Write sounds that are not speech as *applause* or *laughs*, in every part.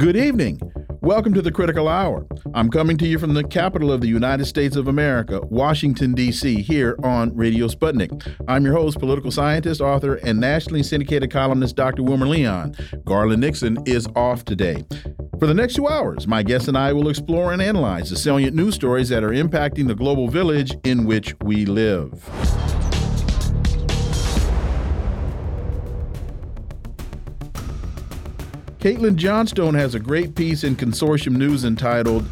Good evening. Welcome to the Critical Hour. I'm coming to you from the capital of the United States of America, Washington, D.C., here on Radio Sputnik. I'm your host, political scientist, author, and nationally syndicated columnist Dr. Wilmer Leon. Garland Nixon is off today. For the next two hours, my guest and I will explore and analyze the salient news stories that are impacting the global village in which we live. Caitlin Johnstone has a great piece in Consortium News entitled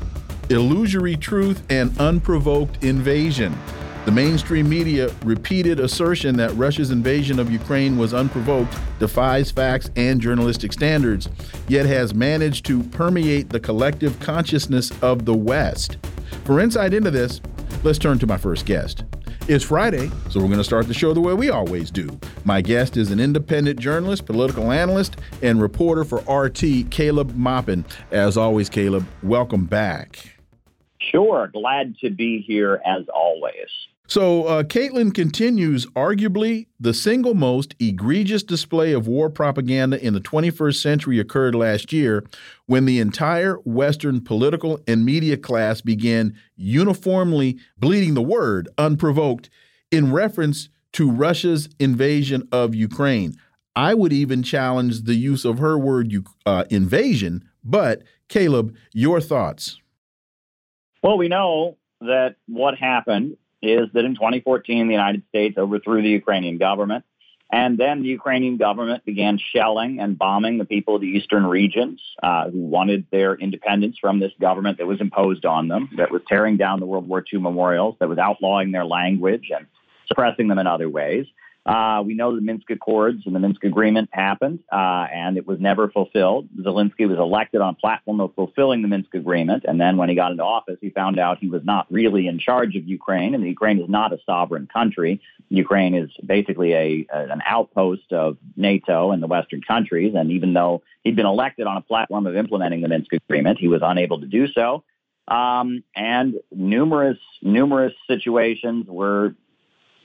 Illusory Truth and Unprovoked Invasion. The mainstream media repeated assertion that Russia's invasion of Ukraine was unprovoked defies facts and journalistic standards, yet has managed to permeate the collective consciousness of the West. For insight into this, let's turn to my first guest. It's Friday, so we're going to start the show the way we always do. My guest is an independent journalist, political analyst, and reporter for RT, Caleb Maupin. As always, Caleb, welcome back. Sure. Glad to be here as always. So, uh, Caitlin continues arguably the single most egregious display of war propaganda in the 21st century occurred last year when the entire Western political and media class began uniformly bleeding the word unprovoked in reference to Russia's invasion of Ukraine. I would even challenge the use of her word uh, invasion, but Caleb, your thoughts? Well, we know that what happened is that in 2014, the United States overthrew the Ukrainian government. And then the Ukrainian government began shelling and bombing the people of the eastern regions uh, who wanted their independence from this government that was imposed on them, that was tearing down the World War II memorials, that was outlawing their language and suppressing them in other ways. Uh, we know the Minsk Accords and the Minsk Agreement happened, uh, and it was never fulfilled. Zelensky was elected on a platform of fulfilling the Minsk Agreement, and then when he got into office, he found out he was not really in charge of Ukraine, and Ukraine is not a sovereign country. Ukraine is basically a, a an outpost of NATO and the Western countries, and even though he'd been elected on a platform of implementing the Minsk Agreement, he was unable to do so. Um, and numerous numerous situations were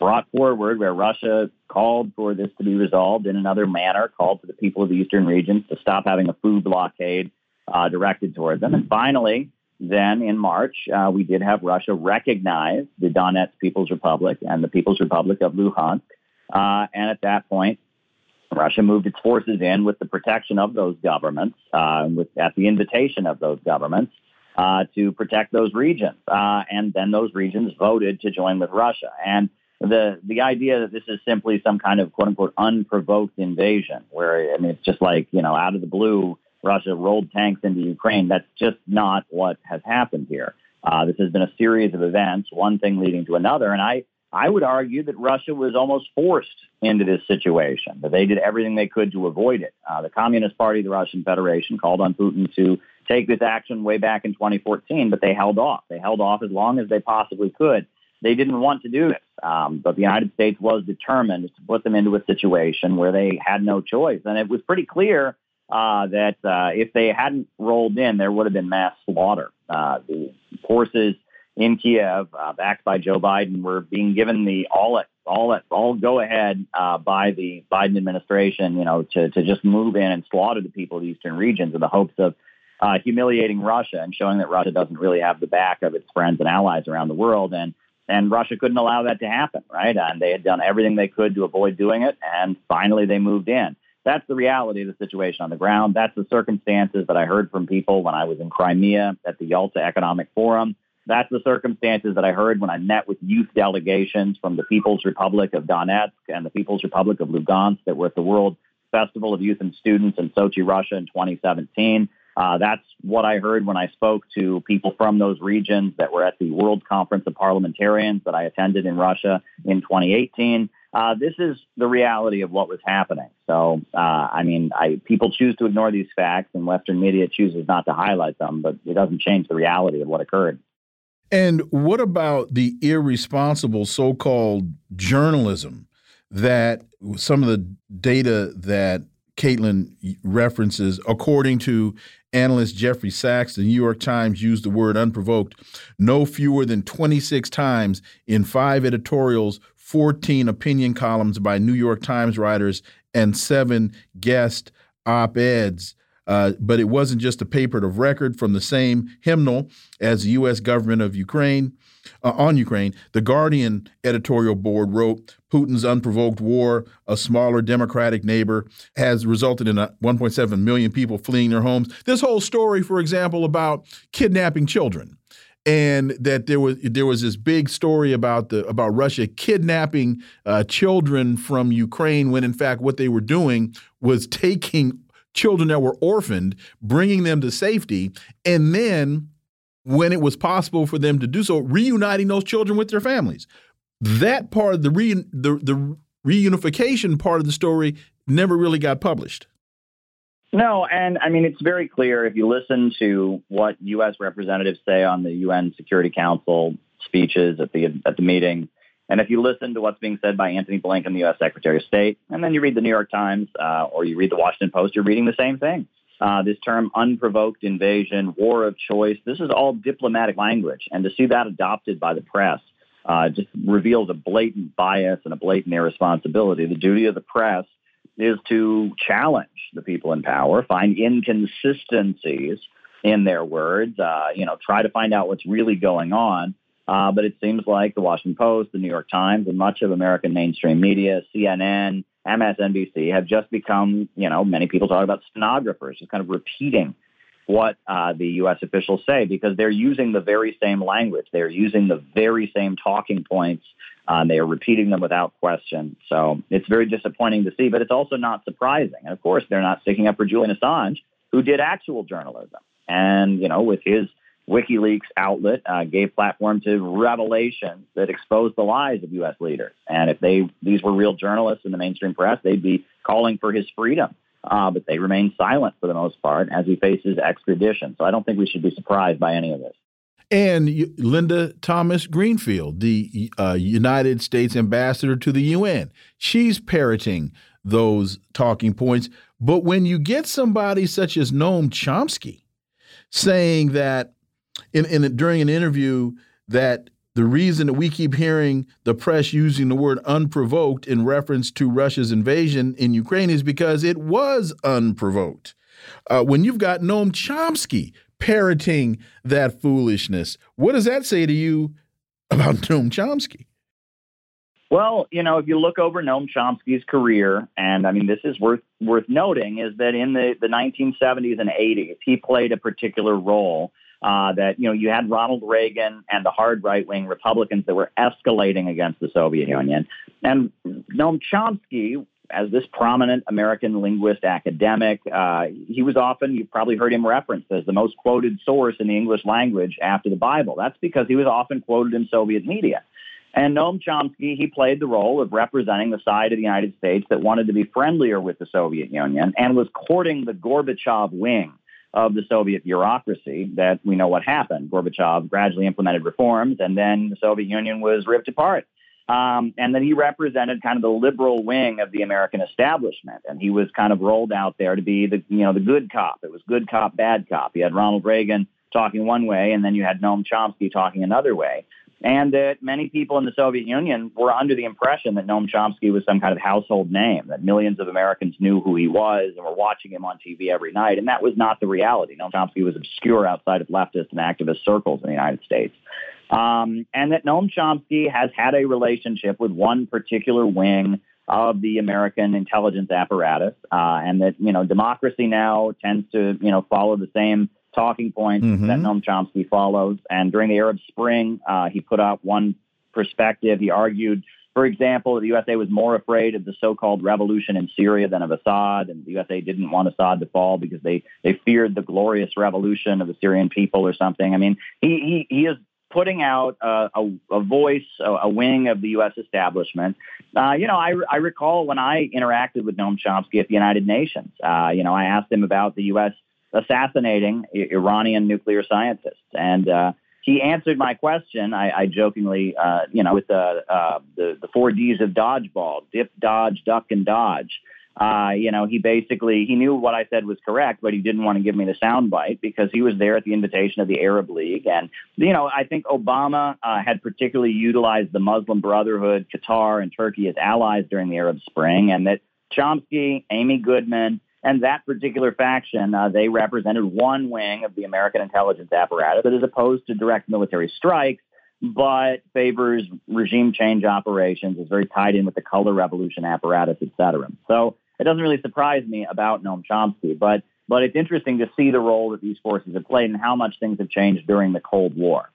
brought forward where Russia called for this to be resolved in another manner, called for the people of the eastern regions to stop having a food blockade uh, directed toward them. And finally, then in March, uh, we did have Russia recognize the Donetsk People's Republic and the People's Republic of Luhansk. Uh, and at that point, Russia moved its forces in with the protection of those governments, uh, with, at the invitation of those governments, uh, to protect those regions. Uh, and then those regions voted to join with Russia. And the the idea that this is simply some kind of quote unquote unprovoked invasion, where I mean it's just like you know out of the blue Russia rolled tanks into Ukraine. That's just not what has happened here. Uh, this has been a series of events, one thing leading to another, and I I would argue that Russia was almost forced into this situation. That they did everything they could to avoid it. Uh, the Communist Party the Russian Federation called on Putin to take this action way back in 2014, but they held off. They held off as long as they possibly could they didn't want to do this. Um, but the United States was determined to put them into a situation where they had no choice. And it was pretty clear uh, that uh, if they hadn't rolled in, there would have been mass slaughter. Uh, the forces in Kiev, uh, backed by Joe Biden, were being given the all at all at all go ahead uh, by the Biden administration, you know, to to just move in and slaughter the people of the eastern regions in the hopes of uh, humiliating Russia and showing that Russia doesn't really have the back of its friends and allies around the world. And and Russia couldn't allow that to happen, right? And they had done everything they could to avoid doing it, and finally they moved in. That's the reality of the situation on the ground. That's the circumstances that I heard from people when I was in Crimea at the Yalta Economic Forum. That's the circumstances that I heard when I met with youth delegations from the People's Republic of Donetsk and the People's Republic of Lugansk that were at the World Festival of Youth and Students in Sochi, Russia in 2017. Uh, that's what I heard when I spoke to people from those regions that were at the World Conference of Parliamentarians that I attended in Russia in 2018. Uh, this is the reality of what was happening. So, uh, I mean, I, people choose to ignore these facts, and Western media chooses not to highlight them, but it doesn't change the reality of what occurred. And what about the irresponsible so called journalism that some of the data that Caitlin references, according to analyst Jeffrey Sachs, the New York Times used the word unprovoked no fewer than 26 times in five editorials, 14 opinion columns by New York Times writers, and seven guest op eds. Uh, but it wasn't just a paper of record from the same hymnal as the U.S. government of Ukraine uh, on Ukraine. The Guardian editorial board wrote Putin's unprovoked war, a smaller democratic neighbor, has resulted in 1.7 million people fleeing their homes. This whole story, for example, about kidnapping children and that there was there was this big story about the about Russia kidnapping uh, children from Ukraine when in fact what they were doing was taking children that were orphaned, bringing them to safety, and then when it was possible for them to do so, reuniting those children with their families. That part of the re the the reunification part of the story never really got published. No, and I mean, it's very clear if you listen to what U.S. representatives say on the UN Security Council speeches at the at the meeting, and if you listen to what's being said by Antony Blinken, the U.S. Secretary of State, and then you read the New York Times uh, or you read the Washington Post, you're reading the same thing. Uh, this term unprovoked invasion, war of choice, this is all diplomatic language. And to see that adopted by the press uh, just reveals a blatant bias and a blatant irresponsibility. The duty of the press is to challenge the people in power, find inconsistencies in their words, uh, you know, try to find out what's really going on. Uh, but it seems like the Washington Post, the New York Times, and much of American mainstream media, CNN, MSNBC, have just become, you know, many people talk about stenographers, just kind of repeating what uh, the U.S. officials say because they're using the very same language. They're using the very same talking points. Uh, they are repeating them without question. So it's very disappointing to see, but it's also not surprising. And of course, they're not sticking up for Julian Assange, who did actual journalism. And, you know, with his WikiLeaks outlet, uh, gave platform to revelations that exposed the lies of U.S. leaders. And if they these were real journalists in the mainstream press, they'd be calling for his freedom uh, but they remain silent for the most part as he faces extradition. So I don't think we should be surprised by any of this. And Linda Thomas Greenfield, the uh, United States ambassador to the UN, she's parroting those talking points. But when you get somebody such as Noam Chomsky saying that in, in during an interview that the reason that we keep hearing the press using the word unprovoked in reference to Russia's invasion in Ukraine is because it was unprovoked. Uh, when you've got Noam Chomsky parroting that foolishness, what does that say to you about *laughs* Noam Chomsky? Well, you know, if you look over Noam Chomsky's career, and I mean, this is worth worth noting, is that in the, the 1970s and 80s, he played a particular role uh, that you know you had Ronald Reagan and the hard right wing Republicans that were escalating against the Soviet Union, and Noam Chomsky. As this prominent American linguist academic, uh, he was often, you've probably heard him referenced as the most quoted source in the English language after the Bible. That's because he was often quoted in Soviet media. And Noam Chomsky, he played the role of representing the side of the United States that wanted to be friendlier with the Soviet Union and was courting the Gorbachev wing of the Soviet bureaucracy that we know what happened. Gorbachev gradually implemented reforms, and then the Soviet Union was ripped apart. Um, and then he represented kind of the liberal wing of the American establishment, and he was kind of rolled out there to be the you know the good cop. It was good cop, bad cop. You had Ronald Reagan talking one way, and then you had Noam Chomsky talking another way and that many people in the Soviet Union were under the impression that Noam Chomsky was some kind of household name, that millions of Americans knew who he was and were watching him on TV every night. And that was not the reality. Noam Chomsky was obscure outside of leftist and activist circles in the United States. Um, and that Noam Chomsky has had a relationship with one particular wing of the American intelligence apparatus, uh, and that you know democracy now tends to you know follow the same talking points mm-hmm. that Noam Chomsky follows. And during the Arab Spring, uh, he put out one perspective. He argued, for example, the USA was more afraid of the so-called revolution in Syria than of Assad, and the USA didn't want Assad to fall because they they feared the glorious revolution of the Syrian people or something. I mean, he he, he is putting out a, a, voice, a, a, wing of the U.S. establishment. Uh, you know, I, I recall when I interacted with Noam Chomsky at the United Nations. Uh, you know, I asked him about the U.S assassinating Iranian nuclear scientists. And uh, he answered my question. I, I jokingly, uh, you know, with the, uh, the the four D's of dodgeball: dip, dodge, duck, and dodge. Uh, you know, he basically he knew what I said was correct, but he didn't want to give me the soundbite because he was there at the invitation of the Arab League, and you know, I think Obama uh, had particularly utilized the Muslim Brotherhood, Qatar, and Turkey as allies during the Arab Spring, and that Chomsky, Amy Goodman, And that particular faction, uh, they represented one wing of the American intelligence apparatus that is opposed to direct military strikes, but favors regime change operations, is very tied in with the color revolution apparatus, et cetera. So it doesn't really surprise me about Noam Chomsky, but but it's interesting to see the role that these forces have played and how much things have changed during the Cold War.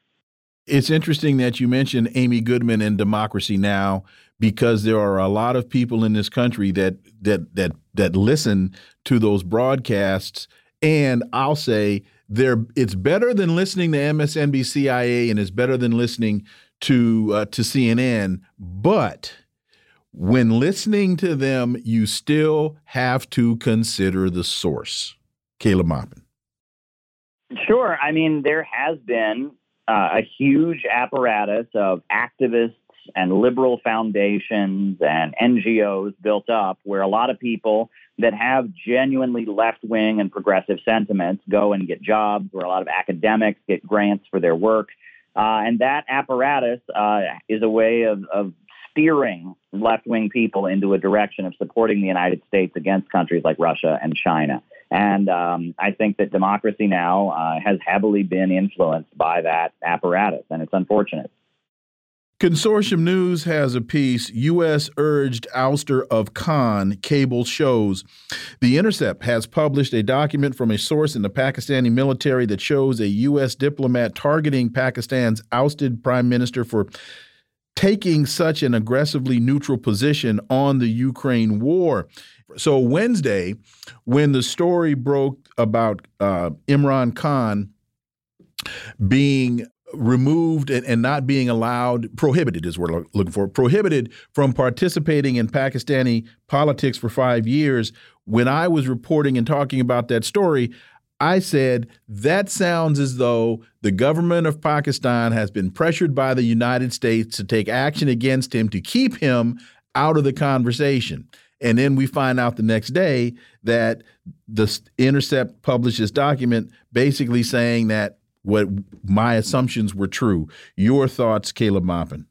It's interesting that you mentioned Amy Goodman and Democracy Now! Because there are a lot of people in this country that that that that listen to those broadcasts, and I'll say they're it's better than listening to MSNBC and it's better than listening to uh, to CNN, but when listening to them, you still have to consider the source. Caleb Maupin. Sure. I mean, there has been uh, a huge apparatus of activists and liberal foundations and NGOs built up where a lot of people that have genuinely left wing and progressive sentiments go and get jobs, where a lot of academics get grants for their work. Uh, and that apparatus uh, is a way of, of steering left wing people into a direction of supporting the United States against countries like Russia and China. And um, I think that democracy now uh, has heavily been influenced by that apparatus, and it's unfortunate. Consortium News has a piece U.S. urged ouster of Khan cable shows. The Intercept has published a document from a source in the Pakistani military that shows a U.S. diplomat targeting Pakistan's ousted prime minister for taking such an aggressively neutral position on the Ukraine war. So, Wednesday, when the story broke about uh, Imran Khan being removed and, and, not being allowed, prohibited is what we're looking for, prohibited from participating in Pakistani politics for five years. When I was reporting and talking about that story, I said that sounds as though the government of Pakistan has been pressured by the United States to take action against him to keep him out of the conversation. And then we find out the next day that the Intercept published this document basically saying that what my assumptions were true. Your thoughts, Caleb Maupin?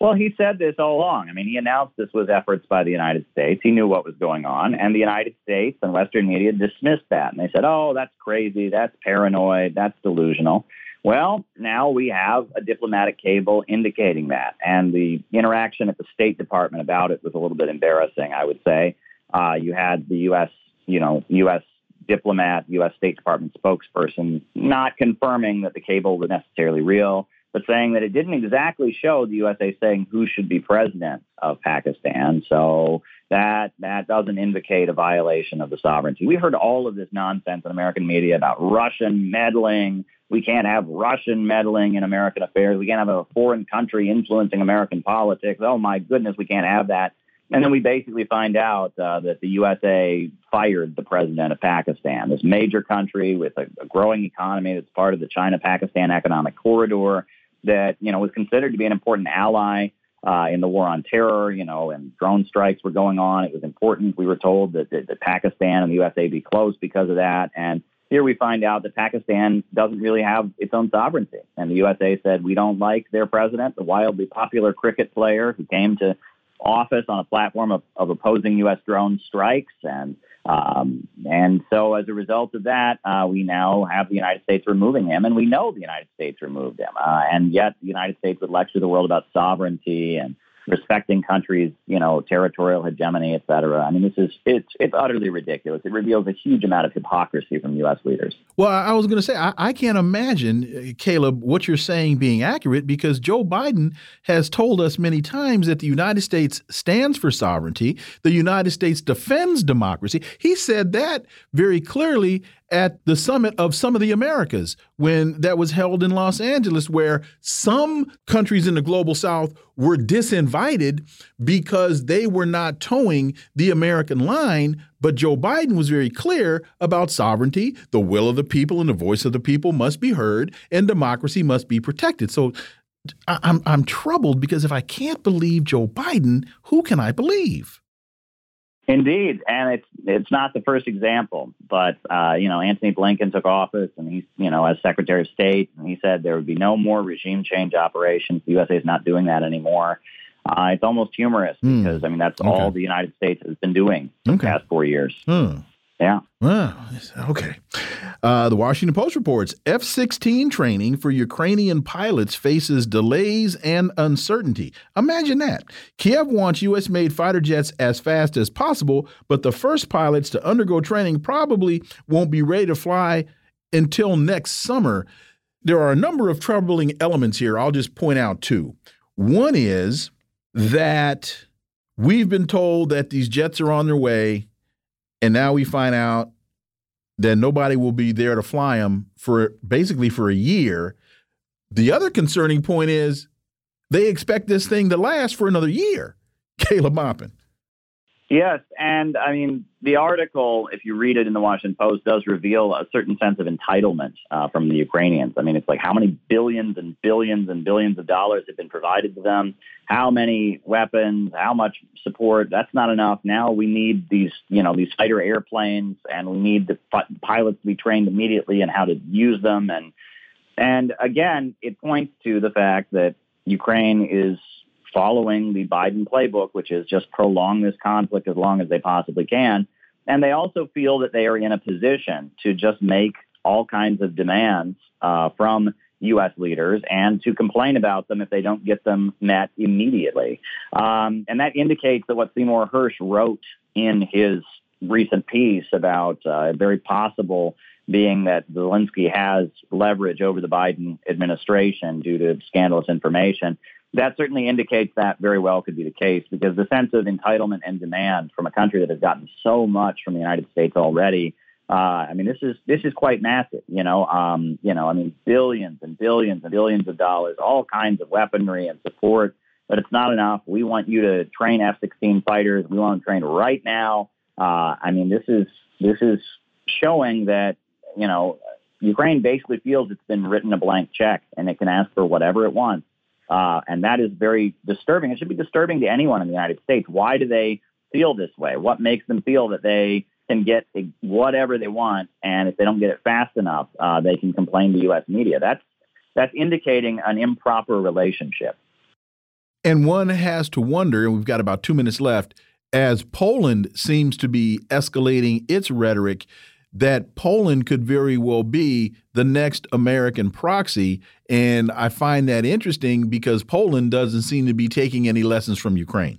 Well, he said this all along. I mean, he announced this was efforts by the United States. He knew what was going on, and the United States and Western media dismissed that. And they said, oh, that's crazy. That's paranoid. That's delusional. Well, now we have a diplomatic cable indicating that. And the interaction at the State Department about it was a little bit embarrassing, I would say. Uh, you had the U.S., you know, U.S diplomat, U.S. State Department spokesperson, not confirming that the cable was necessarily real, but saying that it didn't exactly show the USA saying who should be president of Pakistan. So that that doesn't indicate a violation of the sovereignty. We've heard all of this nonsense in American media about Russian meddling. We can't have Russian meddling in American affairs. We can't have a foreign country influencing American politics. Oh my goodness, we can't have that. And then we basically find out uh, that the USA fired the president of Pakistan, this major country with a, a growing economy that's part of the China-Pakistan economic corridor that you know was considered to be an important ally uh, in the war on terror. You know, and drone strikes were going on. It was important. We were told that, that, that Pakistan and the USA be close because of that. And here we find out that Pakistan doesn't really have its own sovereignty. And the USA said, we don't like their president, the wildly popular cricket player who came to office on a platform of, of opposing U.S. drone strikes. And, um, and so as a result of that, uh, we now have the United States removing him, and we know the United States removed him. Uh, and yet the United States would lecture the world about sovereignty and respecting countries, you know, territorial hegemony, et cetera. I mean, this is it's it's utterly ridiculous. It reveals a huge amount of hypocrisy from U.S. leaders. Well, I was going to say I, I, can't imagine, uh, Caleb, what you're saying being accurate because Joe Biden has told us many times that the United States stands for sovereignty. The United States defends democracy. He said that very clearly at the summit of some of the Americas when that was held in Los Angeles, where some countries in the global south were disinvited because they were not towing the American line. But Joe Biden was very clear about sovereignty, the will of the people and the voice of the people must be heard, and democracy must be protected. So I'm, I'm troubled because if I can't believe Joe Biden, who can I believe? Indeed, and it's it's not the first example, but uh, you know Antony Blinken took office, and he's you know as Secretary of State, and he said there would be no more regime change operations. The USA is not doing that anymore. Uh, it's almost humorous Hmm. because I mean that's Okay. all the United States has been doing the Okay. past four years. Hmm. Yeah. Wow. Okay. Uh, the Washington Post reports F 16 training for Ukrainian pilots faces delays and uncertainty. Imagine that. Kiev wants U.S. made fighter jets as fast as possible, but the first pilots to undergo training probably won't be ready to fly until next summer. There are a number of troubling elements here. I'll just point out two. One is that we've been told that these jets are on their way and now we find out that nobody will be there to fly them for basically for a year. The other concerning point is they expect this thing to last for another year. *laughs* Caleb Maupin. Yes, and I mean the article, if you read it in the Washington Post, does reveal a certain sense of entitlement uh, from the Ukrainians. I mean, it's like how many billions and billions and billions of dollars have been provided to them, how many weapons, how much support. That's not enough. Now we need these, you know, these fighter airplanes, and we need the pilots to be trained immediately and how to use them. And and again, it points to the fact that Ukraine is following the Biden playbook, which is just prolong this conflict as long as they possibly can. And they also feel that they are in a position to just make all kinds of demands uh, from U.S. leaders and to complain about them if they don't get them met immediately. Um, and that indicates that what Seymour Hersh wrote in his recent piece about uh, very possible being that Zelensky has leverage over the Biden administration due to scandalous information that certainly indicates that very well could be the case because the sense of entitlement and demand from a country that has gotten so much from the United States already. Uh, I mean, this is this is quite massive. You know, um, you know, I mean, billions and billions and billions of dollars, all kinds of weaponry and support, but it's not enough. We want you to train F-16 fighters. We want them trained right now. Uh, I mean, this is this is showing that you know Ukraine basically feels it's been written a blank check and it can ask for whatever it wants. Uh, and that is very disturbing. It should be disturbing to anyone in the United States. Why do they feel this way? What makes them feel that they can get whatever they want, and if they don't get it fast enough, uh, they can complain to U.S. media? That's that's indicating an improper relationship. And one has to wonder, and we've got about two minutes left, as Poland seems to be escalating its rhetoric, that Poland could very well be the next American proxy. And I find that interesting because Poland doesn't seem to be taking any lessons from Ukraine.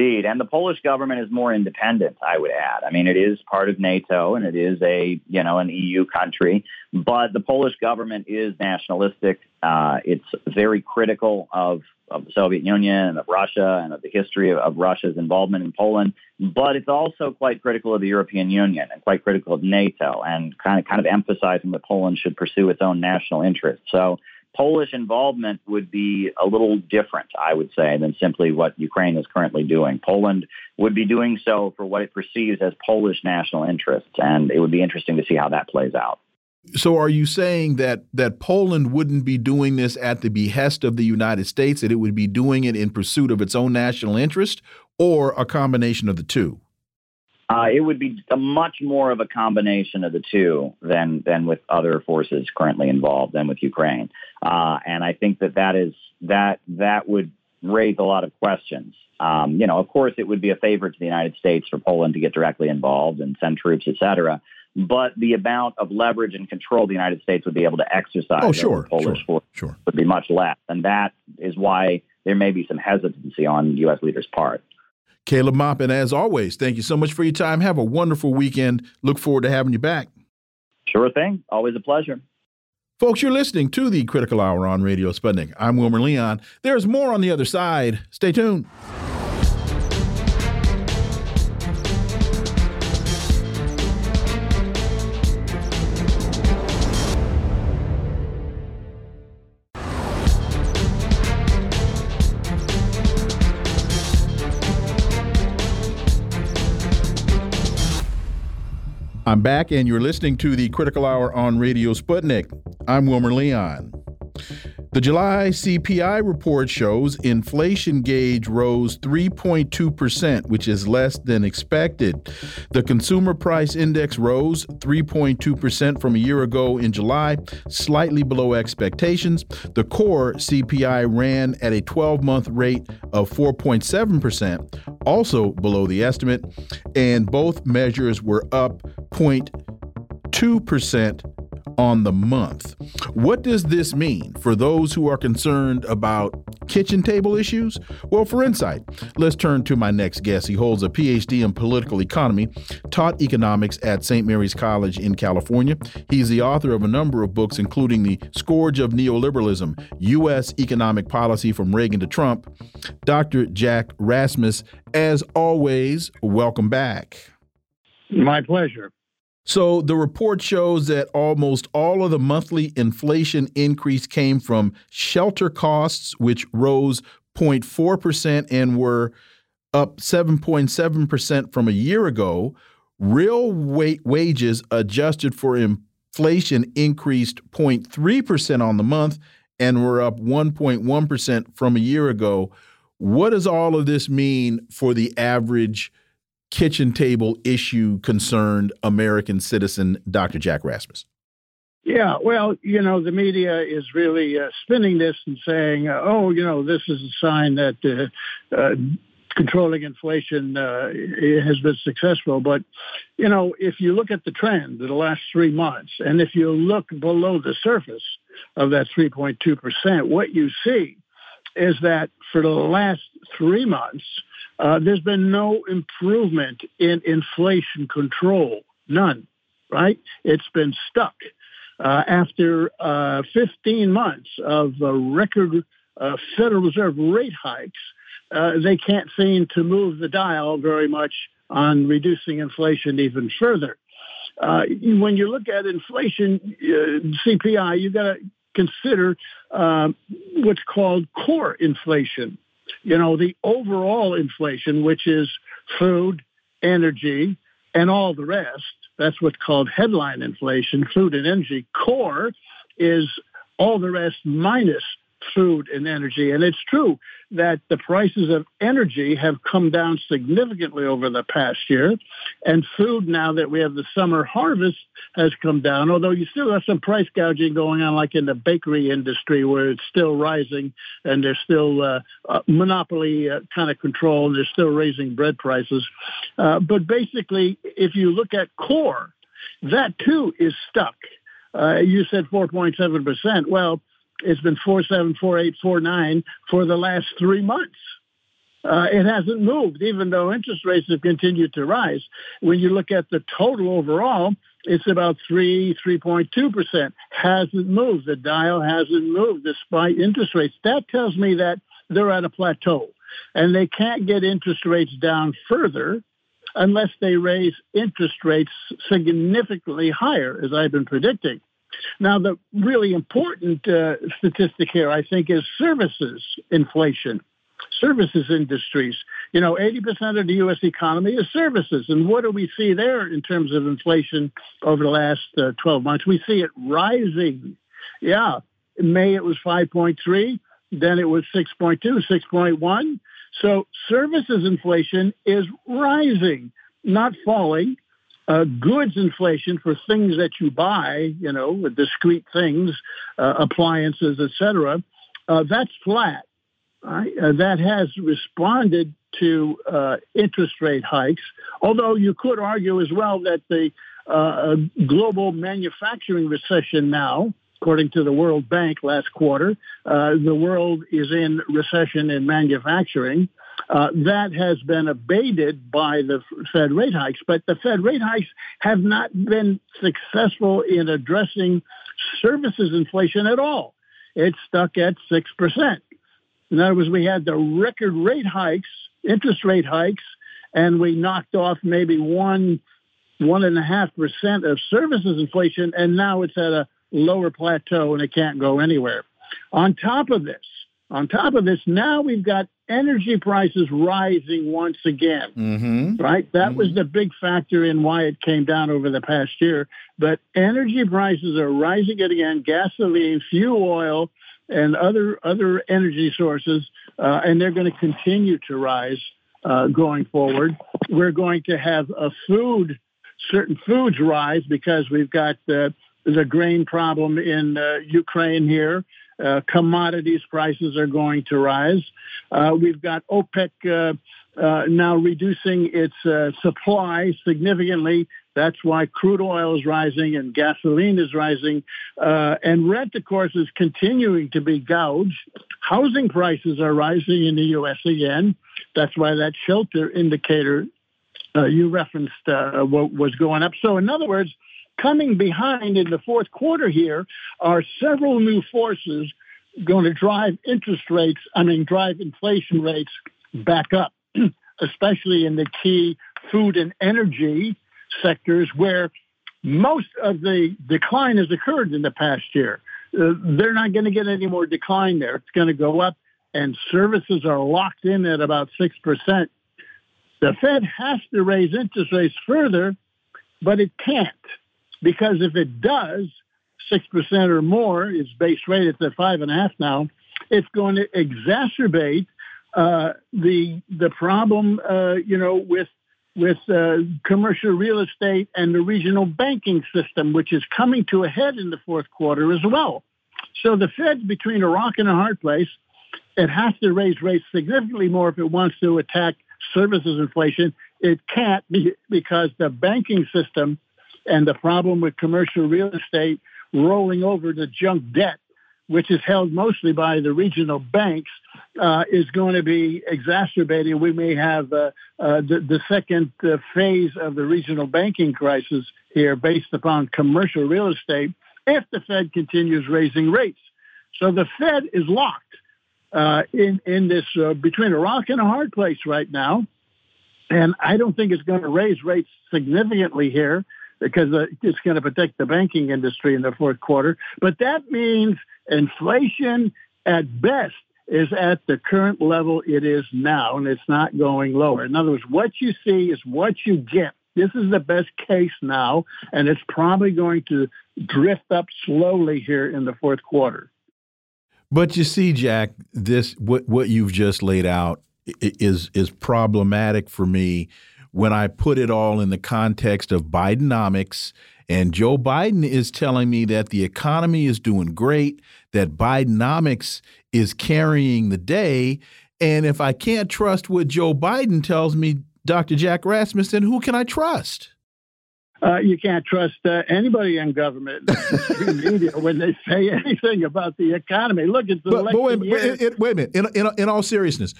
Indeed. And the Polish government is more independent, I would add. I mean, it is part of NATO and it is a, you know, an EU country, but the Polish government is nationalistic. Uh, it's very critical of, of the Soviet Union and of Russia and of the history of, of Russia's involvement in Poland, but it's also quite critical of the European Union and quite critical of NATO and kind of kind of emphasizing that Poland should pursue its own national interests. So Polish involvement would be a little different, I would say, than simply what Ukraine is currently doing. Poland would be doing so for what it perceives as Polish national interests, and it would be interesting to see how that plays out. So, are you saying that that Poland wouldn't be doing this at the behest of the United States; that it would be doing it in pursuit of its own national interest, or a combination of the two? Uh, it would be a much more of a combination of the two than than with other forces currently involved than with Ukraine. Uh, and I think that that is that that would raise a lot of questions. Um, you know, of course, it would be a favor to the United States for Poland to get directly involved and send troops, et cetera. But the amount of leverage and control the United States would be able to exercise oh, sure, over Polish sure, sure. would be much less, and that is why there may be some hesitancy on U.S. leaders' part. Caleb Maupin, as always, thank you so much for your time. Have a wonderful weekend. Look forward to having you back. Sure thing. Always a pleasure. Folks, you're listening to the Critical Hour on Radio Sputnik. I'm Wilmer Leon. There's more on the other side. Stay tuned. Back, and you're listening to the Critical Hour on Radio Sputnik. I'm Wilmer Leon. The July CPI report shows inflation gauge rose 3.2%, which is less than expected. The consumer price index rose 3.2% from a year ago in July, slightly below expectations. The core CPI ran at a 12 month rate of 4.7%, also below the estimate, and both measures were up 0.2% on the month. What does this mean for those who are concerned about kitchen table issues? Well, for insight, let's turn to my next guest. He holds a PhD in political economy, taught economics at St. Mary's College in California. He's the author of a number of books, including The Scourge of Neoliberalism U.S. Economic Policy from Reagan to Trump. Dr. Jack Rasmus, as always, welcome back. My pleasure. So the report shows that almost all of the monthly inflation increase came from shelter costs, which rose 0.4% and were up 7.7% from a year ago. Real wages adjusted for inflation increased 0.3% on the month and were up 1.1% from a year ago. What does all of this mean for the average kitchen table issue concerned American citizen, Dr. Jack Rasmus? Yeah, well, you know, the media is really uh, spinning this and saying, uh, oh, you know, this is a sign that uh, uh controlling inflation uh, has been successful. But, you know, if you look at the trend of the last three months, and if you look below the surface of that 3.2%, what you see is that for the last three months, uh, there's been no improvement in inflation control, none, right? It's been stuck. Uh, after uh, 15 months of record uh, Federal Reserve rate hikes, uh, they can't seem to move the dial very much on reducing inflation even further. Uh, when you look at inflation, CPI, you've got to consider uh, what's called core inflation you know, the overall inflation, which is food, energy, and all the rest, that's what's called headline inflation, food and energy. Core is all the rest minus food and energy. And it's true that the prices of energy have come down significantly over the past year. And food, now that we have the summer harvest, has come down, although you still have some price gouging going on, like in the bakery industry, where it's still rising and there's still uh, uh, monopoly uh, kind of control and they're still raising bread prices. Uh, but basically, if you look at core, that too is stuck. Uh, you said 4.7%. Well, it's been four seven, four eight, four nine for the last three months. Uh, it hasn't moved, even though interest rates have continued to rise. When you look at the total overall, it's about three, three point two percent. Hasn't moved. The dial hasn't moved despite interest rates. That tells me that they're at a plateau, and they can't get interest rates down further unless they raise interest rates significantly higher, as I've been predicting. Now, the really important uh, statistic here, I think, is services inflation. Services industries. You know, 80% of the U.S. economy is services. And what do we see there in terms of inflation over the last uh, 12 months? We see it rising. Yeah. In May, it was 5.3. Then it was 6.2, 6.1. So services inflation is rising, not falling uh, goods inflation for things that you buy, you know, discrete things, uh, appliances, etc. Uh, that's flat. Right? Uh, that has responded to uh, interest rate hikes. Although you could argue as well that the uh, global manufacturing recession now, according to the World Bank last quarter, the world is in recession in manufacturing. Uh, that has been abated by the Fed rate hikes, but the Fed rate hikes have not been successful in addressing services inflation at all. It's stuck at 6%. In other words, we had the record rate hikes, interest rate hikes, and we knocked off maybe one, one and a half percent of services inflation, and now it's at a lower plateau and it can't go anywhere. On top of this, on top of this, now we've got energy prices rising once again. Mm-hmm. Right? That mm-hmm. was the big factor in why it came down over the past year. But energy prices are rising again. Gasoline, fuel oil, and other other energy sources, uh, and they're going to continue to rise uh, going forward. We're going to have a food, certain foods rise because we've got the the grain problem in uh, Ukraine here. Uh, commodities prices are going to rise. Uh, we've got OPEC uh, now reducing its supply significantly that's why crude oil is rising and gasoline is rising. Uh, and rent, of course, is continuing to be gouged. Housing prices are rising in the U.S. again. That's why that shelter indicator uh, you referenced uh, was going up. So, in other words, coming behind in the fourth quarter here are several new forces going to drive interest rates, I mean, drive inflation rates back up, *clears throat* especially in the key food and energy sectors where most of the decline has occurred in the past year. Uh, they're not going to get any more decline there. It's going to go up, and services are locked in at about 6%. The Fed has to raise interest rates further, but it can't because if it does, 6% or more is base rate, it's at 5.5 now, it's going to exacerbate uh, the the problem, uh, you know, with with uh, commercial real estate and the regional banking system, which is coming to a head in the fourth quarter as well. So the Fed's between a rock and a hard place. It has to raise rates significantly more if it wants to attack services inflation. It can't be because the banking system and the problem with commercial real estate rolling over to junk debt which is held mostly by the regional banks, uh, is going to be exacerbated. We may have uh, uh, the, the, second uh, phase of the regional banking crisis here based upon commercial real estate if the Fed continues raising rates. So the Fed is locked uh, in, in this uh, between a rock and a hard place right now. And I don't think it's going to raise rates significantly here because it's going to protect the banking industry in the fourth quarter. But that means Inflation at best is at the current level it is now, and it's not going lower. In other words, what you see is what you get. This is the best case now, and it's probably going to drift up slowly here in the fourth quarter. But you see, Jack, this what what you've just laid out is is problematic for me when I put it all in the context of Bidenomics and Joe Biden is telling me that the economy is doing great, that Bidenomics is carrying the day. And if I can't trust what Joe Biden tells me, Dr. Jack Rasmussen, who can I trust? Uh, you can't trust uh, anybody in government *laughs* media when they say anything about the economy. Look, it's the but, but wait, wait, it, wait, a minute. In, in, in all seriousness,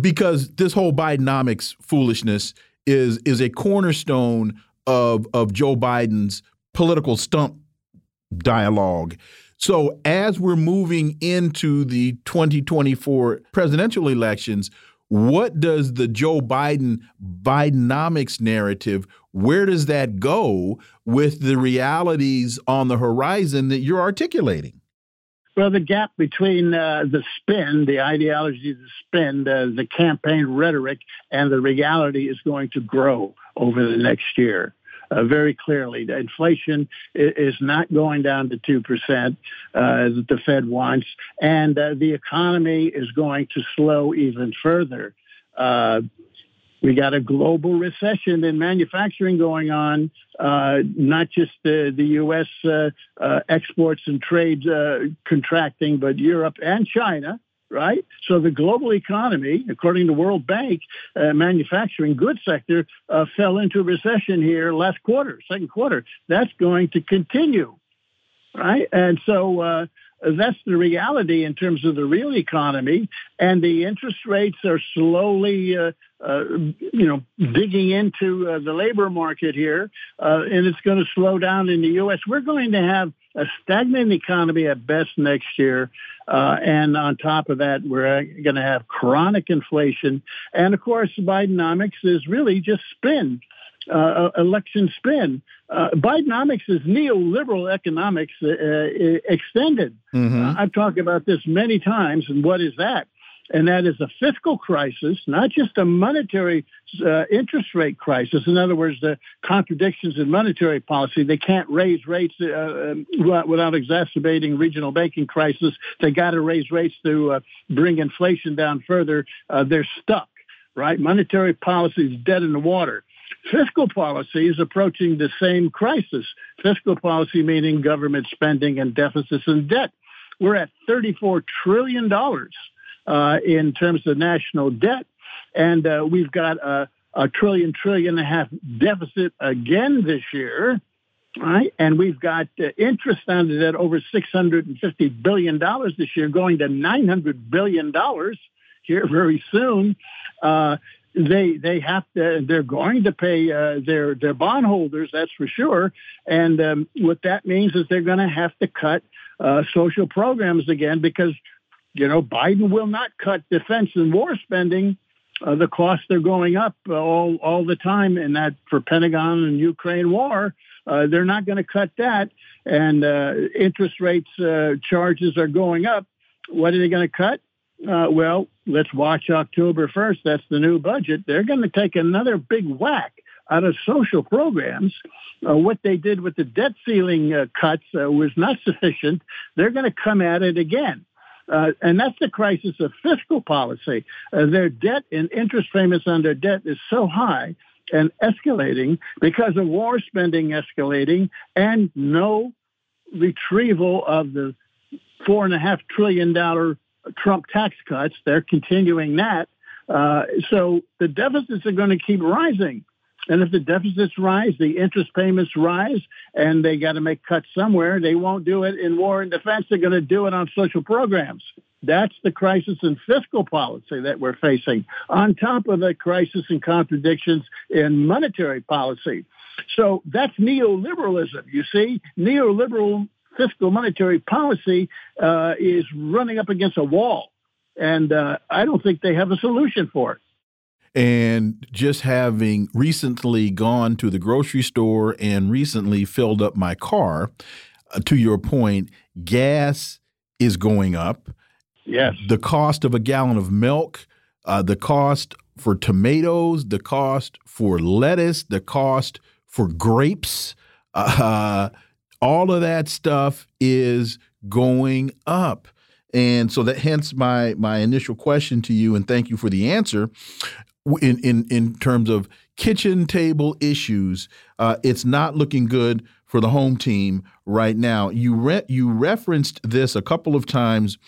because this whole Bidenomics foolishness is is a cornerstone of of Joe Biden's political stump dialogue. So as we're moving into the 2024 presidential elections, what does the Joe Biden Bidenomics narrative where does that go with the realities on the horizon that you're articulating? Well, the gap between uh, the spin, the ideology, the spin, the, the campaign rhetoric, and the reality is going to grow over the next year uh, very clearly. The inflation is not going down to 2% uh, that the Fed wants, and uh, the economy is going to slow even further. We got a global recession in manufacturing going on, uh, not just the, the U.S. Uh, uh, exports and trade uh, contracting, but Europe and China right? So the global economy, according to World Bank, uh, manufacturing goods sector uh, fell into recession here last quarter, second quarter. That's going to continue, right? And so that's the reality in terms of the real economy, and the interest rates are slowly, uh, uh, you know, digging into uh, the labor market here, uh, and it's going to slow down in the U.S. We're going to have a stagnant economy at best next year, uh, and on top of that, we're going to have chronic inflation, and of course, Bidenomics is really just spin uh, election spin. Uh, Bidenomics is neoliberal economics uh, uh extended. Mm-hmm. I've talked about this many times. And what is that? and that is a fiscal crisis, not just a monetary uh, interest rate crisis. In other words, the contradictions in monetary policy. They can't raise rates uh, um, without exacerbating regional banking crisis. They got to raise rates to uh, bring inflation down further. Uh, they're stuck, right? Monetary policy is dead in the water. Fiscal policy is approaching the same crisis. Fiscal policy meaning government spending and deficits and debt. We're at $34 trillion uh, in terms of national debt. And uh, we've got a, a trillion, trillion and a half deficit again this year. Right. And we've got uh, interest on the debt over $650 billion this year, going to $900 billion here very soon. Uh, they they have to they're going to pay uh, their their bondholders that's for sure and um, what that means is they're going to have to cut uh, social programs again because you know, Biden will not cut defense and war spending. Uh, the costs are going up all all the time, and that for Pentagon and Ukraine war, uh, they're not going to cut that. And uh, interest rates uh, charges are going up. What are they going to cut? Uh, well, let's watch October 1st. That's the new budget. They're going to take another big whack out of social programs. Uh, what they did with the debt ceiling uh, cuts uh, was not *laughs* sufficient. They're going to come at it again. Uh, and that's the crisis of fiscal policy. Uh, their debt and interest payments on their debt is so high and escalating because of war spending escalating and no retrieval of the four and a half trillion dollar Trump tax cuts. They're continuing that. Uh, so the deficits are going to keep rising. And if the deficits rise, the interest payments rise, and they got to make cuts somewhere. They won't do it in war and defense. They're going to do it on social programs. That's the crisis in fiscal policy that we're facing, on top of the crisis and contradictions in monetary policy. So that's neoliberalism. You see, neoliberal fiscal monetary policy uh, is running up against a wall. And uh, I don't think they have a solution for it. And just having recently gone to the grocery store and recently filled up my car, uh, to your point, gas is going up. Yes. The cost of a gallon of milk, uh, the cost for tomatoes, the cost for lettuce, the cost for grapes, *laughs* uh, all of that stuff is going up. And so that hence my my initial question to you, and thank you for the answer in in in terms of kitchen table issues, uh, it's not looking good for the home team right now. You re you referenced this a couple of times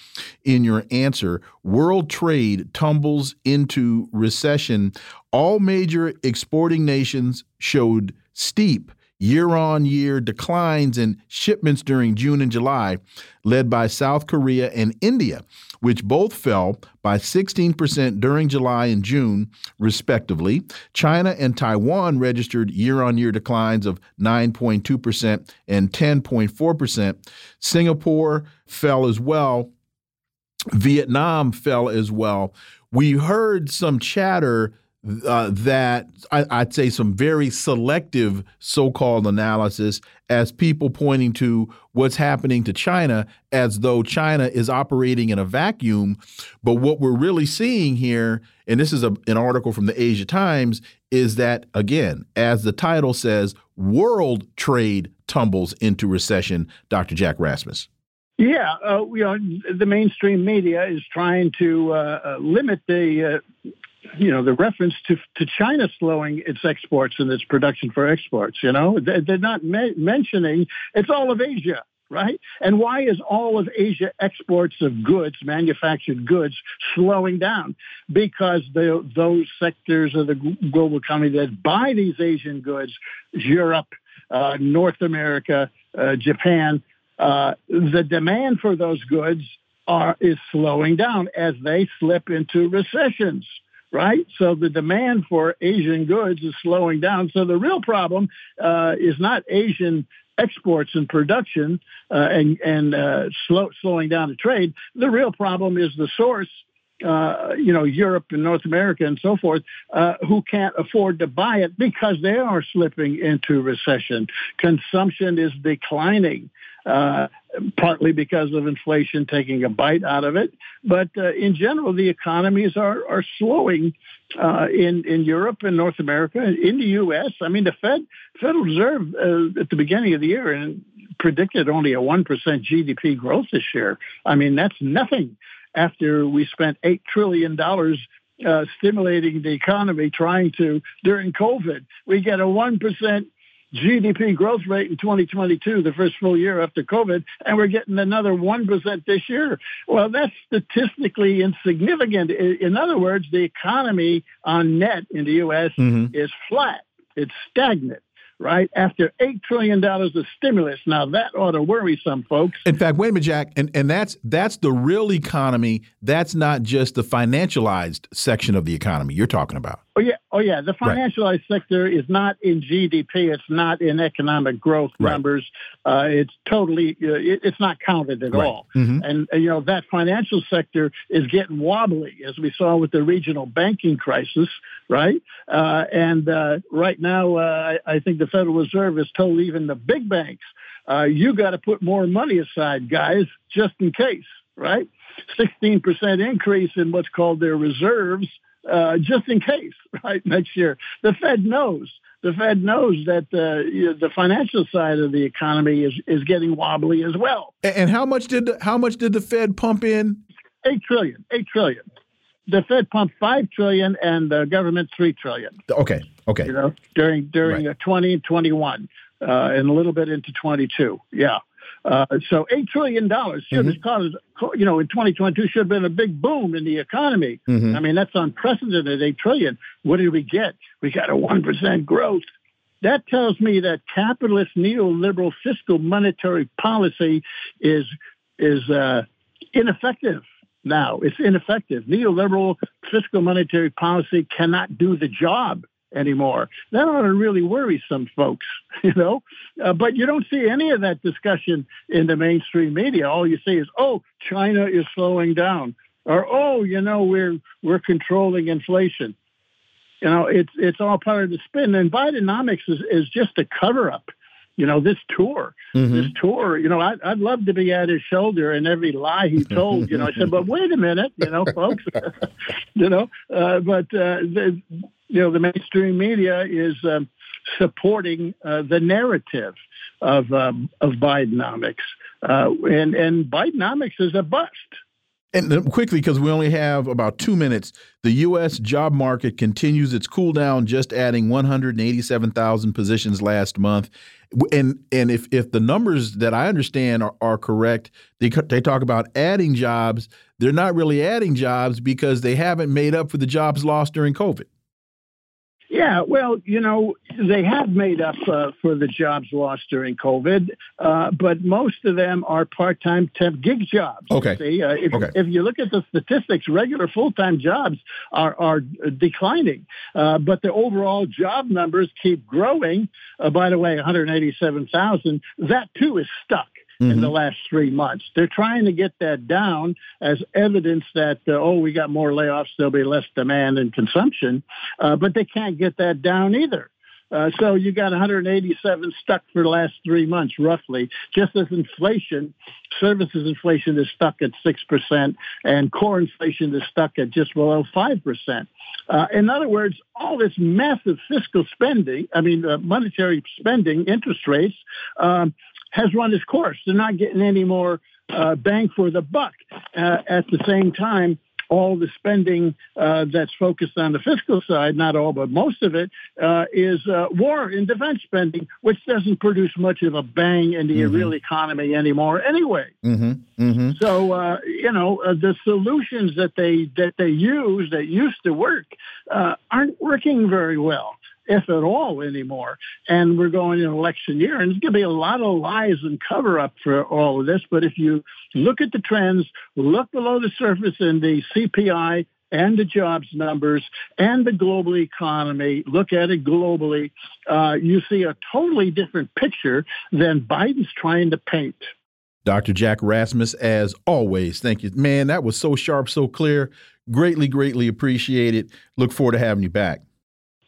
in your answer. World trade tumbles into recession. All major exporting nations showed steep year on year declines in shipments during June and July, led by South Korea and India which both fell by 16% during July and June, respectively. China and Taiwan registered year on year declines of 9.2% and 10.4%. Singapore fell as well. Vietnam fell as well. We heard some chatter uh, that I, would say some very selective so-called analysis as people pointing to what's happening to China as though China is operating in a vacuum. But what we're really seeing here, and this is a, an article from the Asia Times, is that again, as the title says, world trade tumbles into recession. Dr. Jack Rasmus. Yeah, uh, you know, the mainstream media is trying to uh, uh limit the uh, you know, the reference to to China slowing its exports and its production for exports. You know, they're not mentioning it's all of Asia, right? And why is all of Asia exports of goods, manufactured goods, slowing down? Because the, those sectors of the global economy that buy these Asian goods, Europe, uh, North America, uh, Japan, uh, the demand for those goods are is slowing down as they slip into recessions right? So the demand for Asian goods is slowing down. So the real problem uh, is not Asian exports and production uh, and, and uh, slow, slowing down the trade. The real problem is the source uh, you know, Europe and North America and so forth, uh, who can't afford to buy it because they are slipping into recession. Consumption is declining. Uh, partly because of inflation taking a bite out of it, but uh, in general, the economies are are slowing uh, in in Europe and North America, in the U.S. I mean, the Fed Federal Reserve uh, at the beginning of the year and predicted only a one percent GDP growth this year. I mean, that's nothing after we spent $8 trillion uh, stimulating the economy, trying to, during COVID, we get a 1% GDP growth rate in 2022, the first full year after COVID, and we're getting another 1% this year. Well, that's statistically insignificant. In other words, the economy on net in the U.S. Mm-hmm. is flat. It's stagnant right? After $8 trillion of stimulus. Now, that ought to worry some folks. In fact, wait a minute, Jack, and, and that's, that's the real economy. That's not just the financialized section of the economy you're talking about. Oh yeah, oh yeah. The financialized right. sector is not in GDP. It's not in economic growth right. numbers. Uh, it's totally. Uh, it, it's not counted at right. all. Mm -hmm. And uh, you know that financial sector is getting wobbly, as we saw with the regional banking crisis, right? Uh, and uh, right now, uh, I, I, think the Federal Reserve has told even the big banks, you got to put more money aside, guys, just in case, right? 16% increase in what's called their reserves uh, just in case, *laughs* right, next year. The Fed knows. The Fed knows that uh, you know, the financial side of the economy is, is getting wobbly as well. And how much did the, how much did the Fed pump in? Eight trillion. Eight trillion. The Fed pumped five trillion, and the government three trillion. Okay. Okay. You know, during during right. 20 and 21, uh, and a little bit into 22. Yeah. Uh, so eight trillion dollars should mm-hmm. have caused, you know, in 2022 should have been a big boom in the economy. Mm-hmm. I mean, that's unprecedented. Eight trillion. What did we get? We got a one percent growth. That tells me that capitalist neoliberal fiscal monetary policy is is uh, ineffective. Now it's ineffective. Neoliberal fiscal monetary policy cannot do the job anymore. That ought to really worry some folks, *laughs* you know. Uh, but you don't see any of that discussion in the mainstream media. All you see is, "Oh, China is slowing down," or "Oh, you know, we're we're controlling inflation." You know, it's it's all part of the spin. And Bidenomics is is just a cover up. You know, this tour, mm-hmm. this tour. You know, I'd, I'd love to be at his shoulder and every lie he told. You know, I said, but wait a minute, you know, folks. *laughs* you know, uh, but uh, the, you know, the mainstream media is um, supporting uh, the narrative of um, of Bidenomics, uh, and and Bidenomics is a bust. And quickly, because we only have about two minutes, the U.S. job market continues its cool down, just adding 187,000 positions last month. And and if if the numbers that I understand are, are correct, they they talk about adding jobs. They're not really adding jobs because they haven't made up for the jobs lost during COVID. Yeah, well, you know, they have made up uh, for the jobs lost during COVID, uh, but most of them are part-time temp gig jobs. Okay. See, uh, if, okay. if you look at the statistics, regular full-time jobs are are declining, uh, but the overall job numbers keep growing. Uh, by the way, 187,000. That too is stuck mm-hmm. in the mm-hmm. last three months. They're trying to get that down as evidence that, uh, oh, we got more layoffs, there'll be less demand and consumption, uh, but they can't get that down either. Uh, so you got 187 stuck for the last three months, roughly. Just as inflation, services inflation is stuck at six percent, and core inflation is stuck at just below five percent. Uh, in other words, all this massive fiscal spending, I mean, uh, monetary spending, interest rates, um, has run its course. They're not getting any more uh, bang for the buck. Uh, at the same time, all the spending uh, that's focused on the fiscal side, not all, but most of it, uh, is uh, war and defense spending, which doesn't produce much of a bang in the mm-hmm. real economy anymore anyway. Mm-hmm. Mm-hmm. So, uh, you know, uh, the solutions that they, that they use that used to work uh, aren't working very well if at all, anymore. And we're going in election year, and there's going to be a lot of lies and cover up for all of this. But if you look at the trends, look below the surface in the CPI and the jobs numbers and the global economy, look at it globally, uh, you see a totally different picture than Biden's trying to paint. Dr. Jack Rasmus, as always, thank you. Man, that was so sharp, so clear. Greatly, greatly appreciated. Look forward to having you back.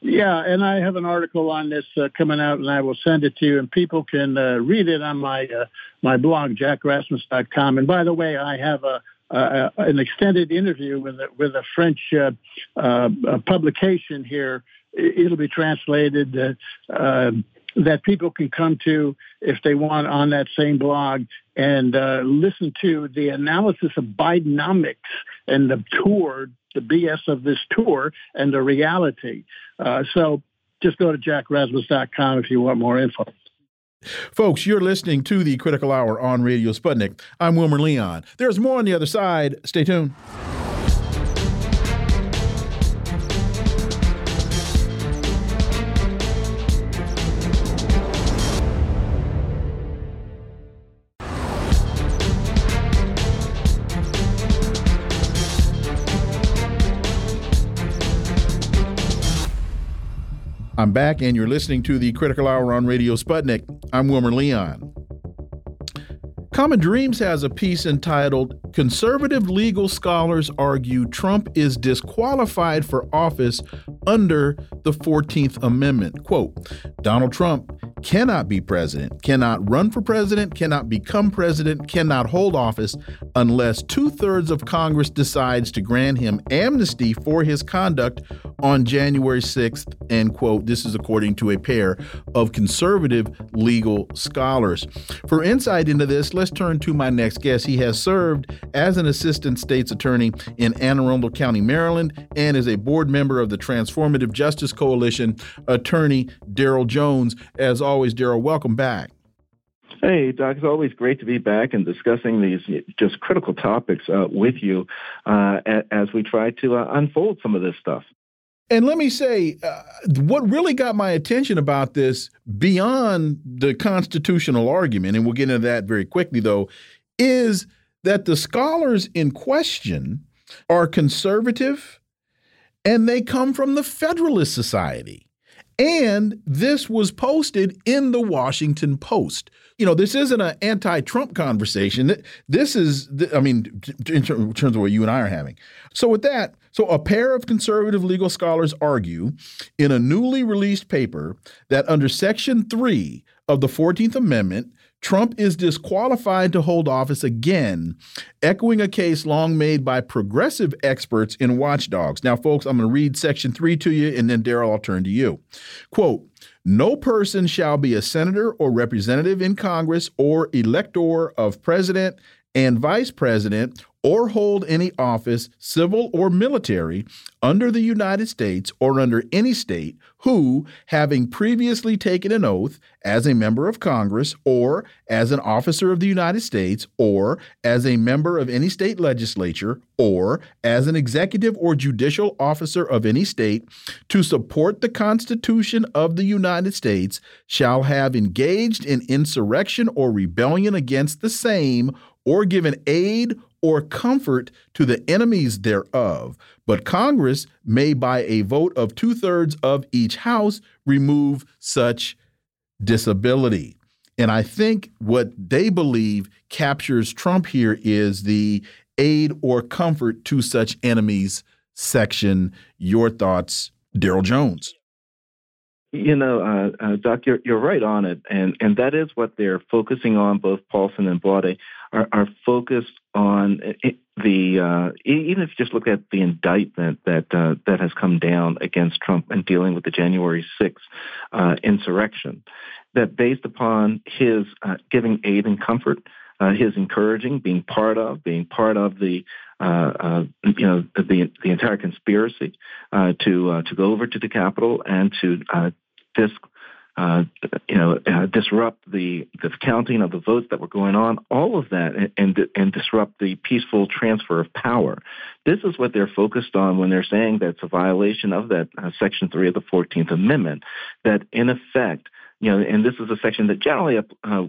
Yeah, and I have an article on this uh, coming out, and I will send it to you, and people can uh, read it on my uh, my blog, jackrasmus.com. And by the way, I have a, a an extended interview with a, with a French uh, uh, publication here. It'll be translated uh, that people can come to if they want on that same blog and uh, listen to the analysis of Bidenomics and the tour, the BS of this tour, and the reality. Uh, so just go to jackrasmus.com if you want more info. Folks, you're listening to the Critical Hour on Radio Sputnik. I'm Wilmer Leon. There's more on the other side. Stay tuned. I'm back, and you're listening to the Critical Hour on Radio Sputnik. I'm Wilmer Leon. Common Dreams has a piece entitled Conservative Legal Scholars Argue Trump is Disqualified for Office Under the 14th Amendment. Quote Donald Trump cannot be president, cannot run for president, cannot become president, cannot hold office unless two thirds of Congress decides to grant him amnesty for his conduct on January 6th. End quote. This is according to a pair of conservative legal scholars. For insight into this, let's turn to my next guest. He has served as an assistant state's attorney in Anne Arundel County, Maryland, and is a board member of the Transformative Justice Coalition, attorney Daryl Jones. As always, Daryl, welcome back. Hey, Doc, it's always great to be back and discussing these just critical topics uh, with you uh, as we try to uh, unfold some of this stuff. And let me say, uh, what really got my attention about this, beyond the constitutional argument, and we'll get into that very quickly, though, is that the scholars in question are conservative and they come from the Federalist Society. And this was posted in the Washington Post. You know, this isn't an anti Trump conversation. This is, I mean, in terms of what you and I are having. So, with that, so a pair of conservative legal scholars argue in a newly released paper that under Section 3 of the 14th Amendment, Trump is disqualified to hold office again, echoing a case long made by progressive experts in watchdogs. Now, folks, I'm going to read section three to you, and then, Daryl, I'll turn to you. Quote, no person shall be a senator or representative in Congress or elector of president and vice president or hold any office, civil or military, under the United States or under any state who, having previously taken an oath as a member of Congress or as an officer of the United States or as a member of any state legislature or as an executive or judicial officer of any state to support the Constitution of the United States shall have engaged in insurrection or rebellion against the same or given aid or comfort to the enemies thereof. But Congress may, by a vote of two thirds of each House, remove such disability. And I think what they believe captures Trump here is the aid or comfort to such enemies section. Your thoughts, Daryl Jones? You know, uh, uh, Doc, you're, you're right on it, and and that is what they're focusing on. Both Paulsen and Baude are, are focused on the uh, even if you just look at the indictment that uh, that has come down against Trump and dealing with the January 6th uh, insurrection, that based upon his uh, giving aid and comfort, uh, his encouraging, being part of, being part of the uh, you know the the entire conspiracy to to go over to the Capitol and to disc uh, you know, uh, disrupt the, the counting of the votes that were going on, all of that, and, and, disrupt the peaceful transfer of power. This is what they're focused on when they're saying that's a violation of that uh, Section 3 of the 14th Amendment, that in effect, you know, and this is a section that generally uh,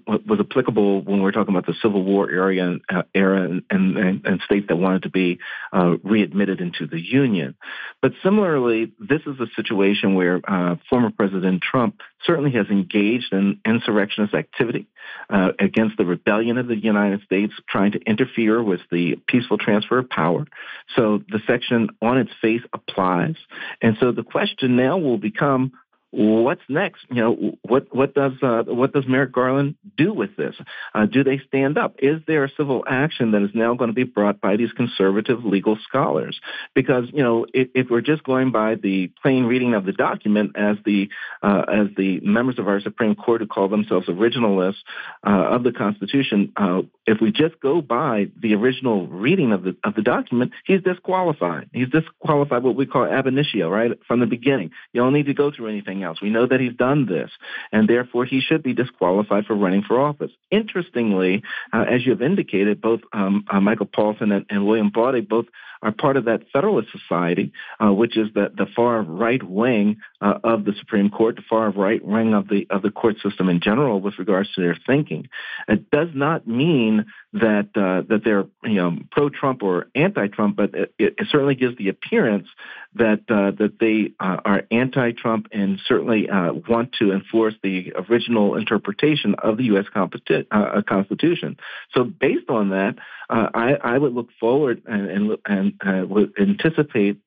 was applicable when we're talking about the Civil War area, uh, era and, and, and, states that wanted to be uh, readmitted into the Union. But similarly, this is a situation where uh, former President Trump certainly has engaged in insurrectionist activity uh, against the rebellion of the United States, trying to interfere with the peaceful transfer of power. So the section on its face applies. And so the question now will become what's next? You know, what what does uh, what does Merrick Garland do with this? Uh, do they stand up? Is there a civil action that is now going to be brought by these conservative legal scholars? Because you know, if, if we're just going by the plain reading of the document, as the uh, as the members of our Supreme Court who call themselves originalists uh, of the Constitution, uh, if we just go by the original reading of the of the document, he's disqualified. He's disqualified what we call ab initio, right from the beginning. You don't need to go through anything else. We know that he's done this, and therefore he should be disqualified for running for office. Interestingly, uh, as you have indicated, both um, uh, Michael Paulsen and, and William Baude both are part of that Federalist Society, uh, which is the, the far right wing uh, of the Supreme Court, the far right wing of the of the court system in general, with regards to their thinking. It does not mean that uh, that they're you know pro-Trump or anti-Trump, but it, it certainly gives the appearance that uh, that they uh, are anti-Trump and certainly uh, want to enforce the original interpretation of the U.S. Constitution. So, based on that, I, I, would look forward and and, and uh, would anticipate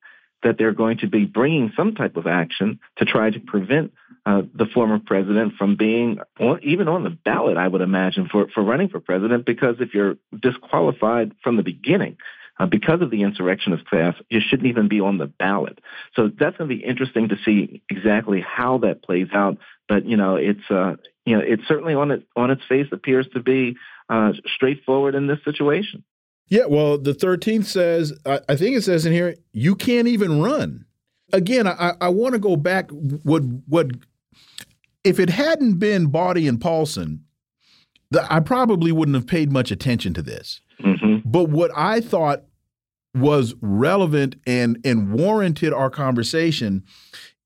that they're going to be bringing some type of action to try to prevent uh, the former president from being on, even on the ballot, I would imagine, for, for running for president, because if you're disqualified from the beginning, uh, because of the insurrectionist class, you shouldn't even be on the ballot. So that's going to be interesting to see exactly how that plays out. But you know, it's uh, you know, it certainly on it on its face appears to be uh, straightforward in this situation. Yeah, well, the 13th says, I, I think it says in here, you can't even run. Again, I, I want to go back. What what if it hadn't been Baude and Paulsen, the, I probably wouldn't have paid much attention to this. Mm -hmm. But what I thought was relevant and and warranted our conversation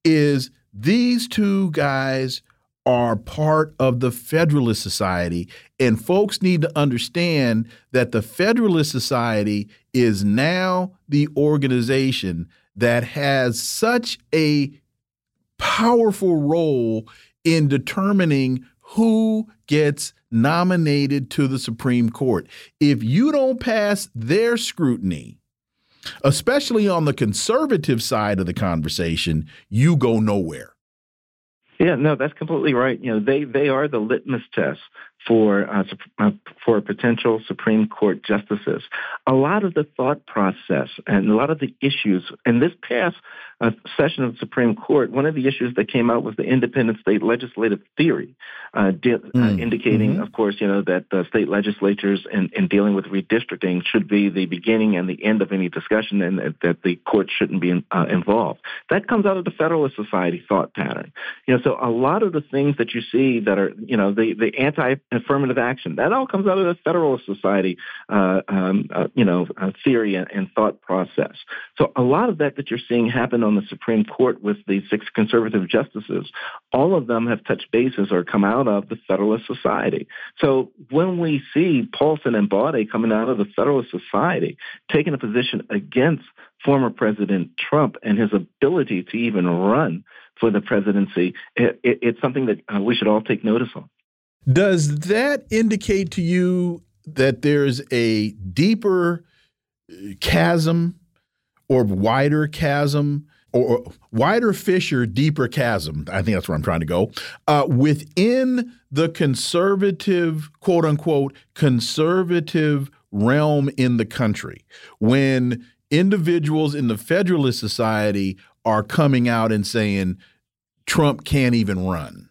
is these two guys are part of the Federalist Society. And folks need to understand that the Federalist Society is now the organization that has such a powerful role in determining who gets nominated to the Supreme Court. If you don't pass their scrutiny, especially on the conservative side of the conversation, you go nowhere. Yeah, no, that's completely right. You know, they they are the litmus test for uh, uh, for potential Supreme Court justices. A lot of the thought process and a lot of the issues in this past uh, session of the Supreme Court, one of the issues that came out was the independent state legislative theory, uh, mm. indicating, mm-hmm. of course, you know that the state legislatures in, in, dealing with redistricting should be the beginning and the end of any discussion, and that the court shouldn't be in, uh, involved. That comes out of the Federalist Society thought pattern. You know, so a lot of the things that you see that are, you know, the the anti affirmative action. That all comes out of the Federalist Society, uh, um, uh, you know, uh, theory and, and, thought process. So a lot of that that you're seeing happen on the Supreme Court with the six conservative justices, all of them have touched bases or come out of the Federalist Society. So when we see Paulsen and Baude coming out of the Federalist Society, taking a position against former President Trump and his ability to even run for the presidency, it, it, it's something that uh, we should all take notice of. Does that indicate to you that there's a deeper uh, chasm or wider chasm or wider fissure, deeper chasm? I think that's where I'm trying to go. Uh, within the conservative, quote unquote, conservative realm in the country, when individuals in the Federalist Society are coming out and saying Trump can't even run.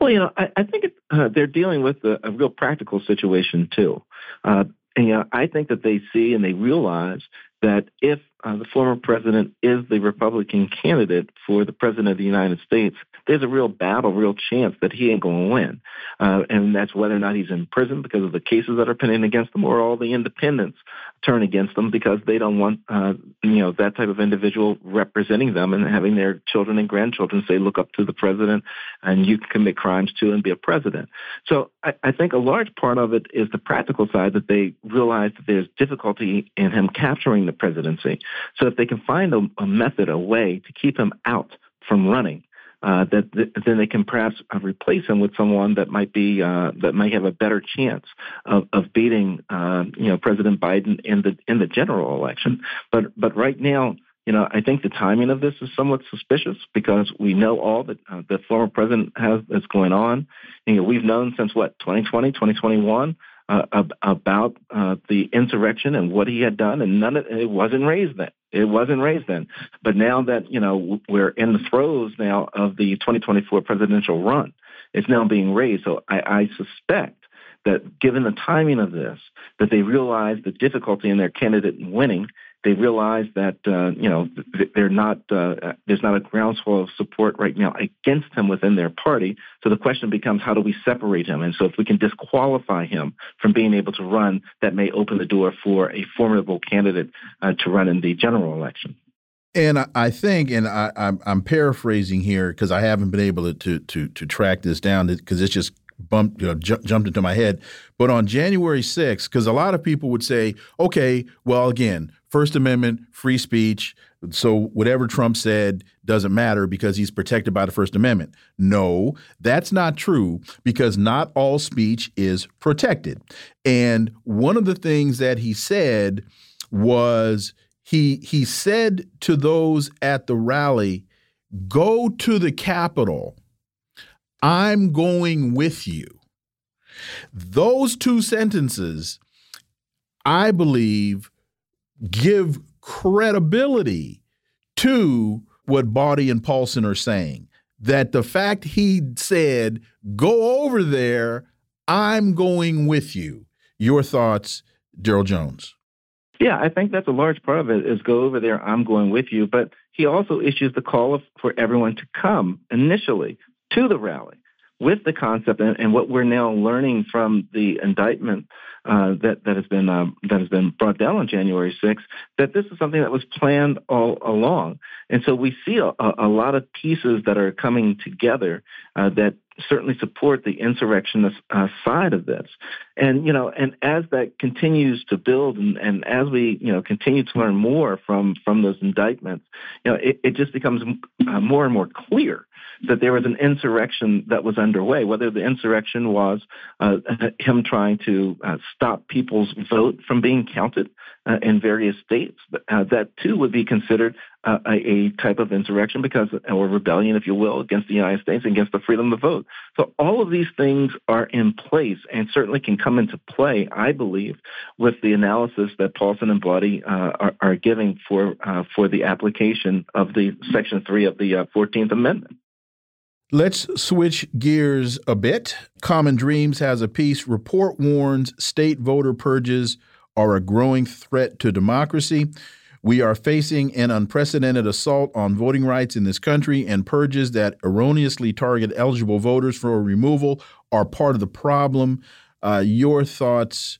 Well, you know, I, I think it, uh, they're dealing with a, a, real practical situation too. Uh, and, you know, I think that they see and they realize that if uh, the former president is the Republican candidate for the president of the United States, there's a real battle, real chance that he ain't going to win. Uh, and that's whether or not he's in prison because of the cases that are pending against him or all the independents turn against them because they don't want, uh, you know, that type of individual representing them and having their children and grandchildren say, look up to the president and you can commit crimes too and be a president. So I, I think a large part of it is the practical side that they realize that there's difficulty in him capturing the presidency. So if they can find a, a method, a way to keep him out from running, uh, that, that, then they can perhaps uh, replace him with someone that might be uh, that might have a better chance of, of beating uh, you know President Biden in the in the general election. But but right now. You know, I think the timing of this is somewhat suspicious because we know all that uh, the former president has is going on. You know, we've known since what 2020, 2021 uh, about uh, the insurrection and what he had done, and none of it wasn't raised then. It wasn't raised then. But now that you know we're in the throes now of the 2024 presidential run, it's now being raised. So I, I suspect that given the timing of this, that they realize the difficulty in their candidate winning they realize that uh, you know they're not uh, there's not a groundswell of support right now against him within their party. So the question becomes, how do we separate him? And so if we can disqualify him from being able to run, that may open the door for a formidable candidate uh, to run in the general election. And I think, and I, am paraphrasing here because I haven't been able to to to track this down because it's just bumped, you know, ju jumped into my head. But on January 6th, because a lot of people would say, okay, well, again, First Amendment, free speech. So whatever Trump said doesn't matter because he's protected by the First Amendment. No, that's not true because not all speech is protected. And one of the things that he said was he he said to those at the rally, "Go to the Capitol. I'm going with you." Those two sentences, I believe give credibility to what Baude and Paulsen are saying. That the fact he said, go over there, I'm going with you. Your thoughts, Daryl Jones? Yeah, I think that's a large part of it is go over there, I'm going with you. But he also issues the call for everyone to come initially to the rally with the concept and, and what we're now learning from the indictment uh, that that has been uh, that has been brought down on January 6th, that this is something that was planned all along, and so we see a, a lot of pieces that are coming together uh, that certainly support the insurrectionist uh, side of this. And, you know, and as that continues to build and, and as we, you know, continue to learn more from, from those indictments, you know, it, it just becomes uh, more and more clear that there was an insurrection that was underway, whether the insurrection was uh, him trying to uh, stop people's vote from being counted in various states. Uh, that too would be considered uh, a, type of insurrection because, or rebellion, if you will, against the United States, against the freedom to vote. So all of these things are in place and certainly can come into play, I believe, with the analysis that Paulsen and Baude uh, are, are, giving for uh, for the application of the Section Three of the uh, Fourteenth Amendment. Let's switch gears a bit. Common Dreams has a piece. Report warns state voter purges are a growing threat to democracy. We are facing an unprecedented assault on voting rights in this country, and purges that erroneously target eligible voters for removal are part of the problem. Uh, your thoughts,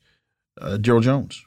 uh, Gerald Jones?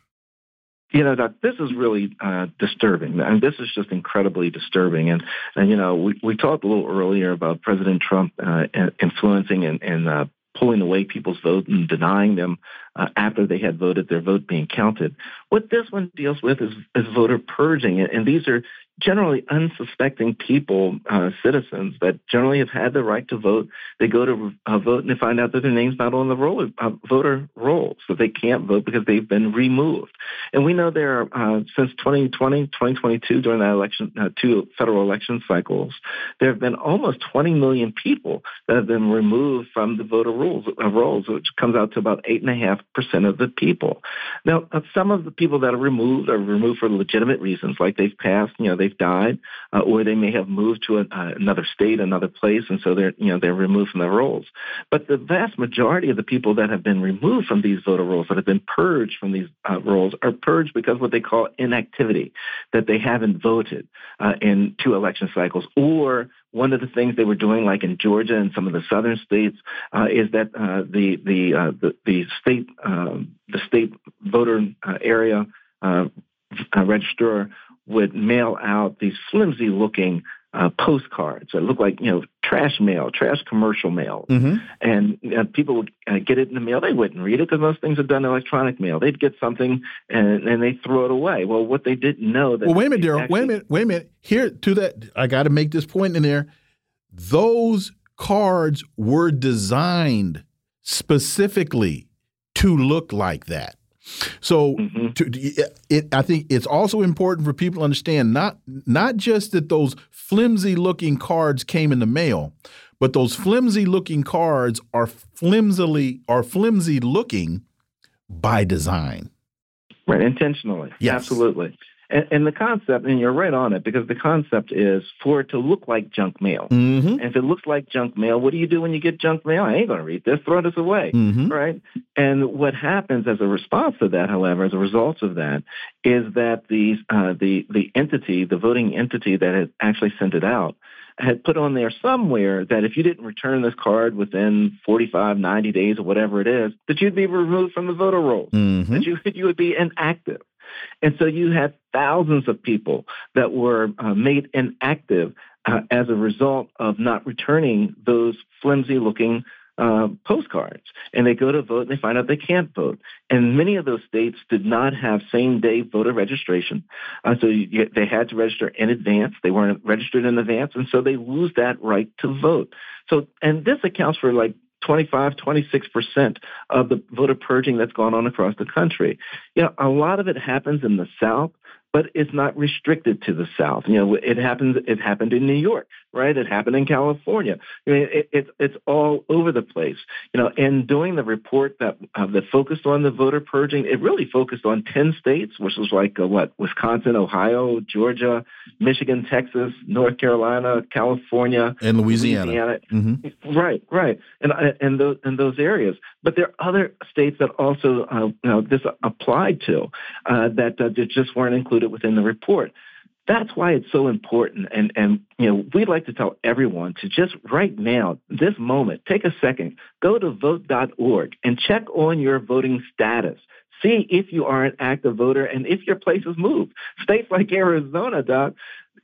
You know, Doc, this is really uh, disturbing. I mean, this is just incredibly disturbing. And, and you know, we, we talked a little earlier about President Trump uh, influencing and, and uh, pulling away people's vote and denying them uh, after they had voted, their vote being counted. What this one deals with is, is voter purging, and these are generally unsuspecting people, uh, citizens that generally have had the right to vote. They go to uh, vote and they find out that their name's not on the uh, voter roll, so they can't vote because they've been removed. And we know there are, uh, since 2020, 2022, during that election, uh, two federal election cycles, there have been almost 20 million people that have been removed from the voter uh, rolls which comes out to about 8.5% of the people. Now, some of the people that are removed are removed for legitimate reasons, like they've passed, you know, they've died, uh, or they may have moved to a, uh, another state, another place, and so they're you know they're removed from their rolls. But the vast majority of the people that have been removed from these voter rolls, that have been purged from these uh, rolls, are purged because what they call inactivity, that they haven't voted uh, in two election cycles, or one of the things they were doing, like in Georgia and some of the southern states, uh, is that uh, the the, uh, the, the state um, the state voter uh, area uh, registrar would mail out these flimsy looking uh, postcards that look like you know trash mail, trash commercial mail, mm-hmm. and uh, people would uh, get it in the mail. They wouldn't read it because most things are done electronic mail. They'd get something and, and they throw it away. Well, what they didn't know that. Well, wait a minute, Daryl. Wait a minute. Wait a minute. Here to that, I got to make this point in there. Those cards were designed specifically to look like that. So, mm -hmm. to, it, I think it's also important for people to understand not not just that those flimsy looking cards came in the mail, but those flimsy looking cards are flimsily are flimsy looking by design. Right, intentionally. Yes. Absolutely. And, and, the concept, and you're right on it, because the concept is for it to look like junk mail. Mm-hmm. And if it looks like junk mail, what do you do when you get junk mail? I ain't going to read this. Throw this away, mm-hmm. right? And what happens as a response to that, however, as a result of that, is that the uh, the the entity, the voting entity that has actually sent it out, had put on there somewhere that if you didn't return this card within 45, 90 days or whatever it is, that you'd be removed from the voter roll, mm-hmm. that you, *laughs* you would be inactive. And so you had thousands of people that were uh, made inactive uh, as a result of not returning those flimsy looking uh, postcards. And they go to vote and they find out they can't vote. And many of those states did not have same day voter registration. Uh, so you, they had to register in advance. They weren't registered in advance. And so they lose that right to vote. So, and this accounts for like 25, 26% of the voter purging that's gone on across the country. You know, a lot of it happens in the South, but it's not restricted to the South. You know, it happens. It happened in New York, right? It happened in California. I mean, it, it, it's all over the place. You know, and doing the report that uh, that focused on the voter purging, it really focused on ten states, which was like uh, what Wisconsin, Ohio, Georgia, Michigan, Texas, North Carolina, California, and Louisiana. Louisiana. Mm-hmm. Right, right, and uh, and those and those areas. But there are other states that also uh, you know this applied to uh, that uh, just weren't included included within the report. That's why it's so important. And, and, you know, we'd like to tell everyone to just right now, this moment, take a second, go to vote.org and check on your voting status. See if you are an active voter and if your place has moved. States like Arizona, Doc,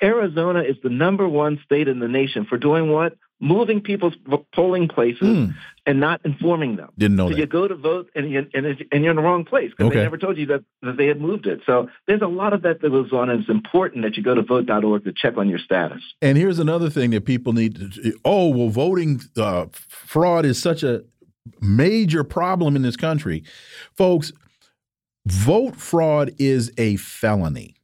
Arizona is the number one state in the nation for doing what? Moving people's polling places mm. and not informing them. Didn't know so that. you go to vote and, you, and, and you're in the wrong place because okay. they never told you that, that they had moved it. So there's a lot of that that goes on, and it's important that you go to vote.org to check on your status. And here's another thing that people need to, oh, well, voting uh, fraud is such a major problem in this country. Folks, vote fraud is a felony.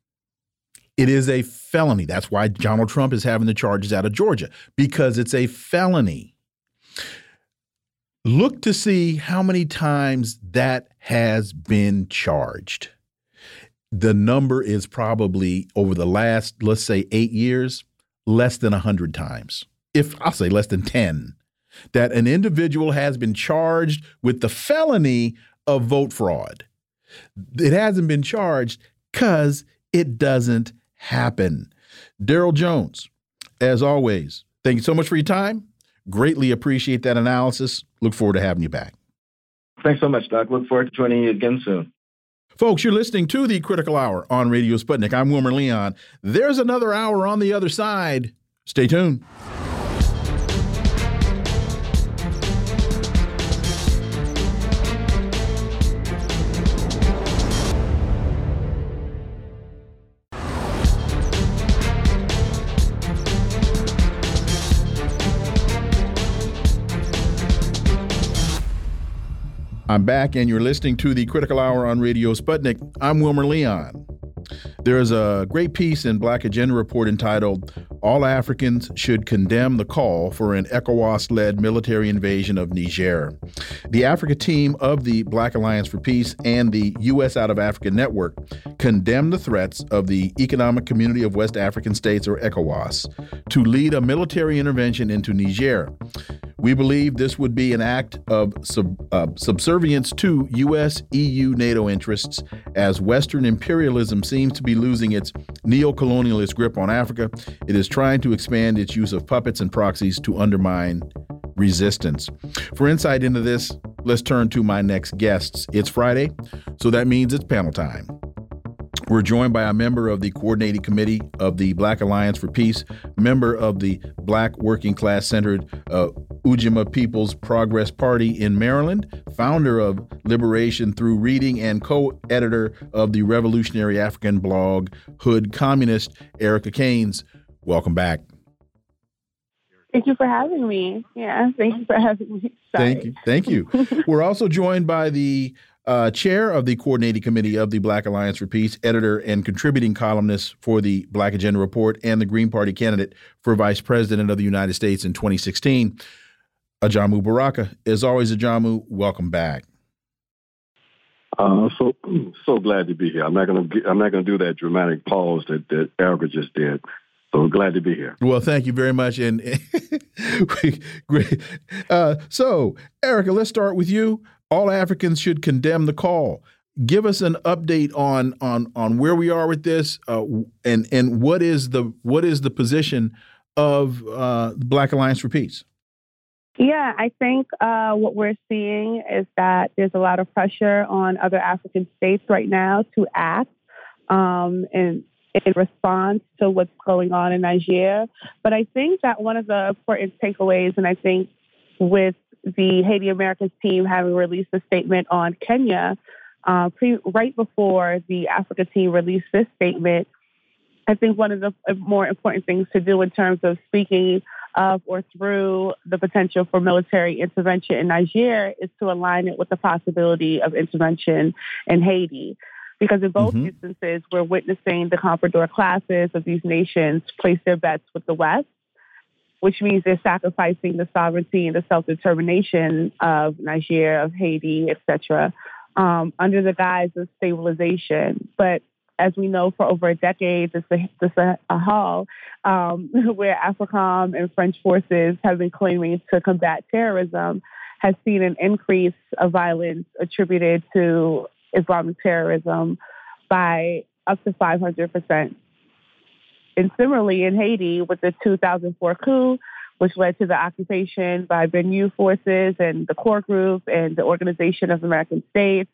It is a felony. That's why Donald Trump is having the charges out of Georgia because it's a felony. Look to see how many times that has been charged. The number is probably over the last, let's say, eight years, less than 100 times. If I'll say less than 10, that an individual has been charged with the felony of vote fraud. It hasn't been charged because it doesn't happen. Daryl Jones, as always, thank you so much for your time. Greatly appreciate that analysis. Look forward to having you back. Thanks so much, Doc. Look forward to joining you again soon. Folks, you're listening to the Critical Hour on Radio Sputnik. I'm Wilmer Leon. There's another hour on the other side. Stay tuned. I'm back, and you're listening to the Critical Hour on Radio Sputnik. I'm Wilmer Leon. There is a great piece in Black Agenda Report entitled all Africans should condemn the call for an ECOWAS led military invasion of Niger. The Africa team of the Black Alliance for Peace and the U.S. Out of Africa Network condemn the threats of the Economic Community of West African States, or ECOWAS, to lead a military intervention into Niger. We believe this would be an act of sub, uh, subservience to U.S., EU, NATO interests as Western imperialism seems to be losing its neo-colonialist grip on Africa. It is trying to expand its use of puppets and proxies to undermine resistance. For insight into this, let's turn to my next guests. It's Friday, so that means it's panel time. We're joined by a member of the Coordinating Committee of the Black Alliance for Peace, member of the Black Working Class Centered uh, Ujima People's Progress Party in Maryland, founder of Liberation Through Reading, and co editor of the revolutionary African blog Hood Communist, Erica Caines. Welcome back. Thank you for having me. Yeah, thank you for having me. Sorry. Thank you. Thank you. *laughs* We're also joined by the uh, chair of the coordinating committee of the Black Alliance for Peace, editor and contributing columnist for the Black Agenda Report, and the Green Party candidate for vice president of the United States in 2016. Ajamu Baraka. As always, Ajamu, welcome back. Uh, so so glad to be here. I'm not gonna I'm not gonna do that dramatic pause that that Erica just did. So glad to be here. Well, thank you very much, and *laughs* great. Uh, so, Erica, let's start with you all Africans should condemn the call. Give us an update on on on where we are with this, uh, and and what is the what is the position of uh, the Black Alliance for Peace? Yeah, I think uh, what we're seeing is that there's a lot of pressure on other African states right now to act um, in in response to what's going on in Nigeria. But I think that one of the important takeaways, and I think with the Haiti Americas team having released a statement on Kenya uh, pre- right before the Africa team released this statement. I think one of the more important things to do in terms of speaking of or through the potential for military intervention in Niger is to align it with the possibility of intervention in Haiti. Because in both mm-hmm. instances, we're witnessing the comprador classes of these nations place their bets with the West which means they're sacrificing the sovereignty and the self-determination of Niger, of Haiti, etc., um, under the guise of stabilization. But as we know, for over a decade, this the Sahel, um, *laughs* where AFRICOM and French forces have been claiming to combat terrorism, has seen an increase of violence attributed to Islamic terrorism by up to 500 percent. And similarly, in Haiti, with the 2004 coup, which led to the occupation by Bennu forces and the core group and the Organization of American States,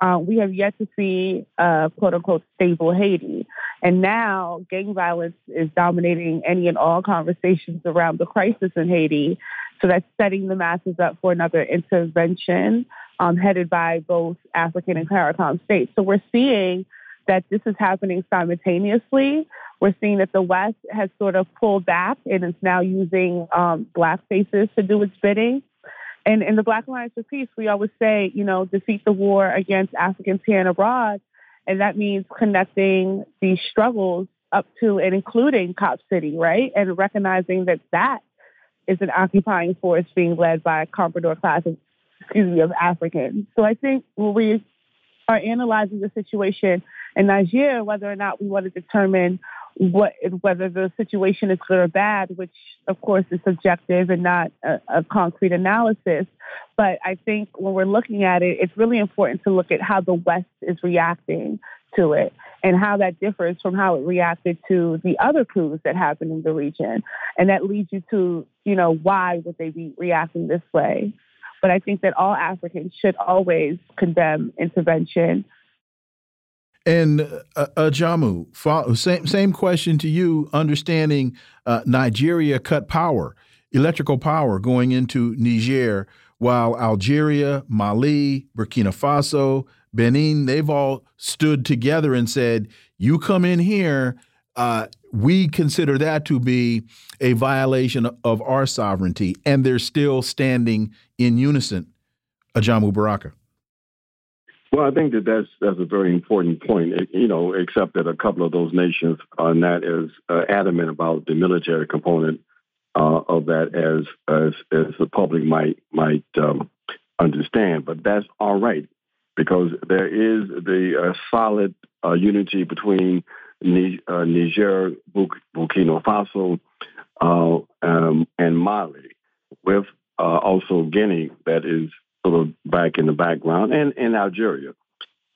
uh, we have yet to see a quote unquote stable Haiti. And now gang violence is dominating any and all conversations around the crisis in Haiti. So that's setting the masses up for another intervention um, headed by both African and CARICOM states. So we're seeing that this is happening simultaneously. We're seeing that the West has sort of pulled back and is now using um, black faces to do its bidding. And in the Black Alliance for Peace, we always say, you know, defeat the war against Africans here and abroad. And that means connecting these struggles up to and including Cop City, right? And recognizing that that is an occupying force being led by a comprador class of, excuse me, of Africans. So I think when we are analyzing the situation in Niger, whether or not we want to determine what whether the situation is good or bad, which of course is subjective and not a, a, concrete analysis. But I think when we're looking at it, it's really important to look at how the West is reacting to it and how that differs from how it reacted to the other coups that happened in the region. And that leads you to, you know, why would they be reacting this way? But I think that all Africans should always condemn intervention and uh, uh, Jamu, same same question to you. Understanding uh, Nigeria cut power, electrical power going into Niger, while Algeria, Mali, Burkina Faso, Benin, they've all stood together and said, "You come in here." Uh, we consider that to be a violation of our sovereignty, and they're still standing in unison. Ajamu Baraka. Well, I think that that's that's a very important point. You know, except that a couple of those nations are not as uh, adamant about the military component uh, of that as as as the public might might um, understand. But that's all right because there is the uh, solid uh, unity between uh, Niger, Burkina Faso, uh, um, and Mali, with also Guinea that is sort of back in the background, and, in Algeria.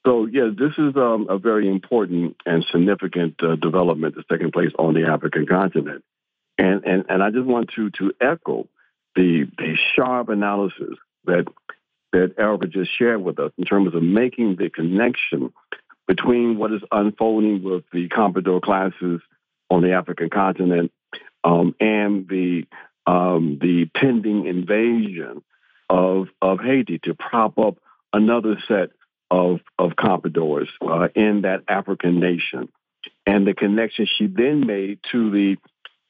So, yeah, this is um, a very important and significant uh, development that's taking place on the African continent. And, and, and I just want to, to echo the, the sharp analysis that, that Erica just shared with us in terms of making the connection between what is unfolding with the Comprador classes on the African continent um, and the, um, the pending invasion of of Haiti to prop up another set of of compradors uh, in that African nation, and the connection she then made to the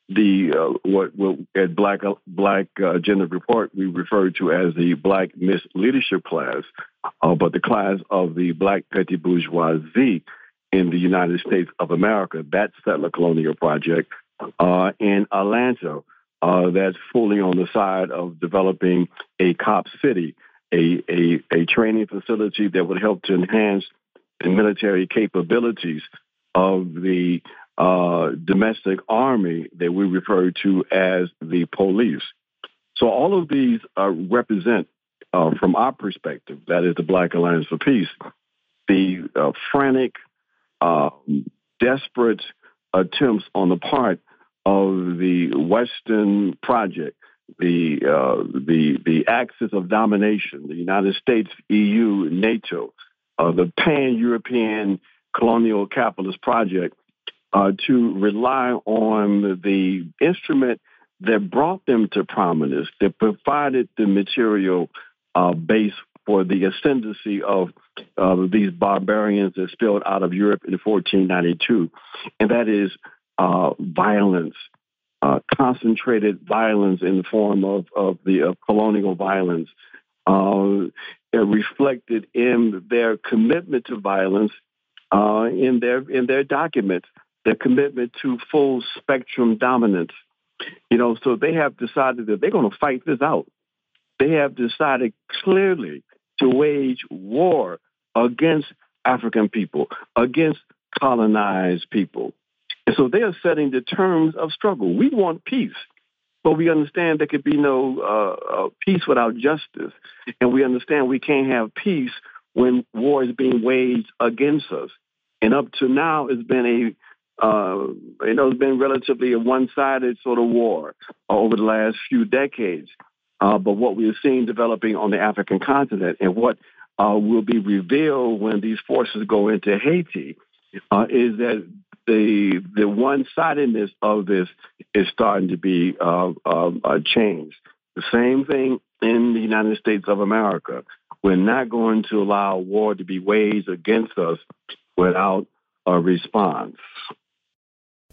the uh, what, what at Black Black uh, Gender Report we refer to as the Black Miss Leadership class, uh, but the class of the Black petty bourgeoisie in the United States of America. That settler colonial project uh, in Atlanta uh, that's fully on the side of developing a cop city, a, a, a training facility that would help to enhance the military capabilities of the uh, domestic army that we refer to as the police. So all of these uh, represent, uh, from our perspective, that is the Black Alliance for Peace, the uh, frantic, um, desperate attempts on the part of the Western project, the uh, the the axis of domination, the United States, EU, NATO, uh, the pan-European colonial capitalist project, uh, to rely on the instrument that brought them to prominence, that provided the material uh, base for the ascendancy of uh, these barbarians that spilled out of Europe in 1492, and that is uh, violence, uh, concentrated violence in the form of, of the uh, colonial violence, uh, reflected in their commitment to violence uh, in their in their documents, their commitment to full spectrum dominance. You know, so they have decided that they're going to fight this out. They have decided clearly to wage war against African people, against colonized people. And so they are setting the terms of struggle. We want peace, but we understand there could be no uh, uh, peace without justice. And we understand we can't have peace when war is being waged against us. And up to now, it's been a uh, you know, it's been relatively a one-sided sort of war over the last few decades. Uh, but what we are seeing developing on the African continent and what uh, will be revealed when these forces go into Haiti uh, is that the the one sidedness of this is starting to be uh, uh, uh, changed. The same thing in the United States of America. We're not going to allow war to be waged against us without a response.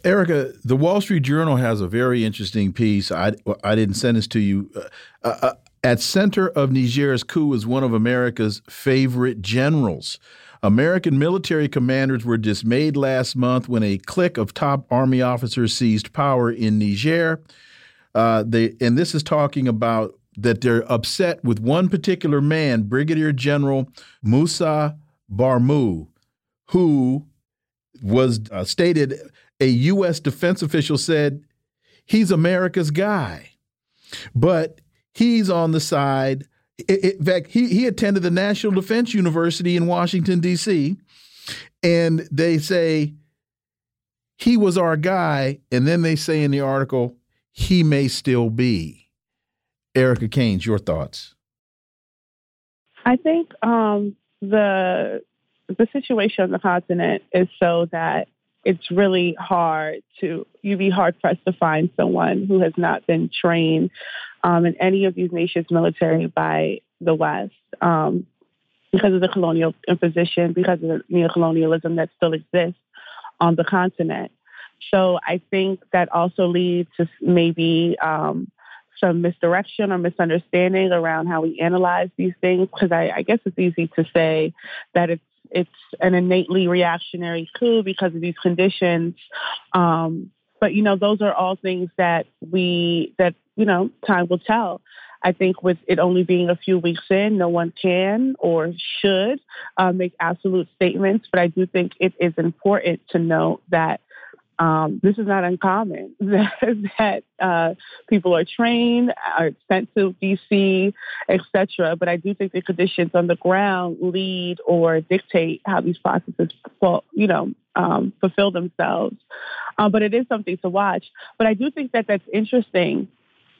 Erica, the Wall Street Journal has a very interesting piece. I, I didn't send this to you. Uh, uh, uh at center of Niger's coup is one of America's favorite generals. American military commanders were dismayed last month when a clique of top army officers seized power in Niger. Uh, they, and this is talking about that they're upset with one particular man, Brigadier General Musa Barmou, who was uh, stated a U.S. defense official said he's America's guy, but he's on the side in fact, he, he attended the National Defense University in Washington, D.C., and they say he was our guy. And then they say in the article, he may still be. Erica Caines, your thoughts? I think um, the the situation on the continent is so that it's really hard to you'd be hard pressed to find someone who has not been trained um, in any of these nations' military by the West um, because of the colonial imposition, because of the neocolonialism that still exists on the continent. So I think that also leads to maybe um, some misdirection or misunderstanding around how we analyze these things because I, I guess it's easy to say that it's it's an innately reactionary coup because of these conditions. Um, but you know, those are all things that we that you know time will tell. I think with it only being a few weeks in, no one can or should uh, make absolute statements. But I do think it is important to note that um, this is not uncommon *laughs* that, that uh, people are trained, are sent to DC, etc. But I do think the conditions on the ground lead or dictate how these processes, you know, um, fulfill themselves. Um, but it is something to watch. But I do think that that's interesting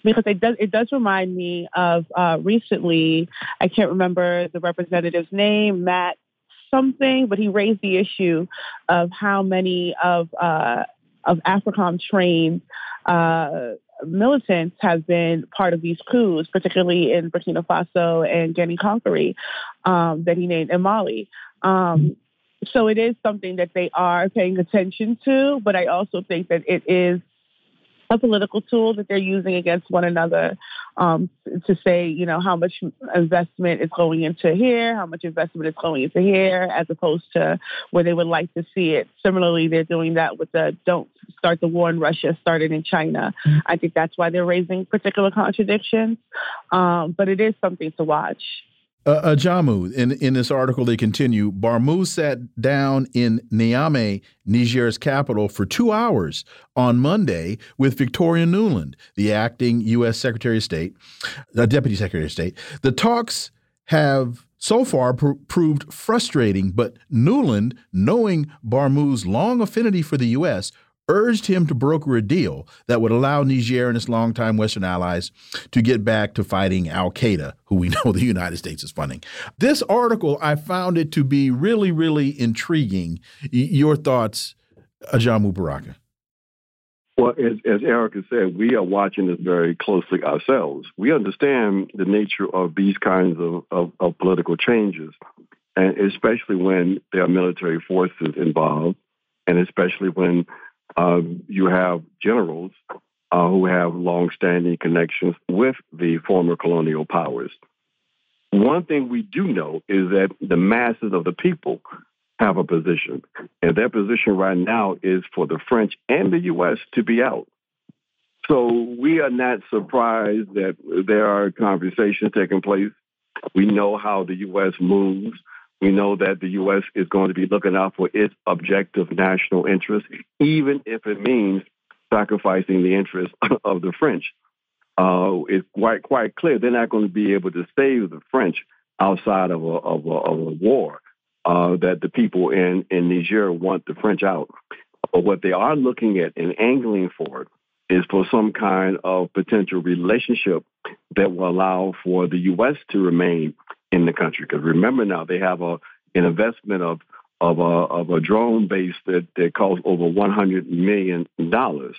because it does it does remind me of uh, recently. I can't remember the representative's name, Matt something, but he raised the issue of how many of uh, of AFRICOM trained uh, militants have been part of these coups, particularly in Burkina Faso and Guinea Conakry, um, that he named in Mali. Um, so it is something that they are paying attention to, but I also think that it is a political tool that they're using against one another um, to say, you know, how much investment is going into here, how much investment is going into here, as opposed to where they would like to see it. Similarly, they're doing that with the don't start the war in Russia, started in China. Mm-hmm. I think that's why they're raising particular contradictions. Um, but it is something to watch. Uh, Ajamu, in, in this article, they continue Barmou sat down in Niamey, Niger's capital, for two hours on Monday with Victoria Nuland, the acting U.S. Secretary of State, the Deputy Secretary of State. The talks have so far pr proved frustrating, but Nuland, knowing Barmou's long affinity for the U.S., urged him to broker a deal that would allow Niger and its longtime Western allies to get back to fighting Al Qaeda, who we *laughs* know the United States is funding. This article, I found it to be really, really intriguing. your thoughts, Ajamu Baraka? Well, as, as Erica said, we are watching this very closely ourselves. We understand the nature of these kinds of, of, of political changes, and especially when there are military forces involved, and especially when um, you have generals uh, who have long-standing connections with the former colonial powers. One thing we do know is that the masses of the people have a position, and their position right now is for the French and the U.S. to be out. So we are not surprised that there are conversations taking place. We know how the U.S. moves. We know that the U.S. is going to be looking out for its objective national interest, even if it means sacrificing the interests *laughs* of the French. Uh, it's quite quite clear they're not going to be able to save the French outside of a, of a, of a war. Uh, that the people in, in Niger want the French out. But what they are looking at and angling for is for some kind of potential relationship that will allow for the U.S. to remain in the country. Because remember now, they have a an investment of of a of a drone base that that costs over one hundred million dollars.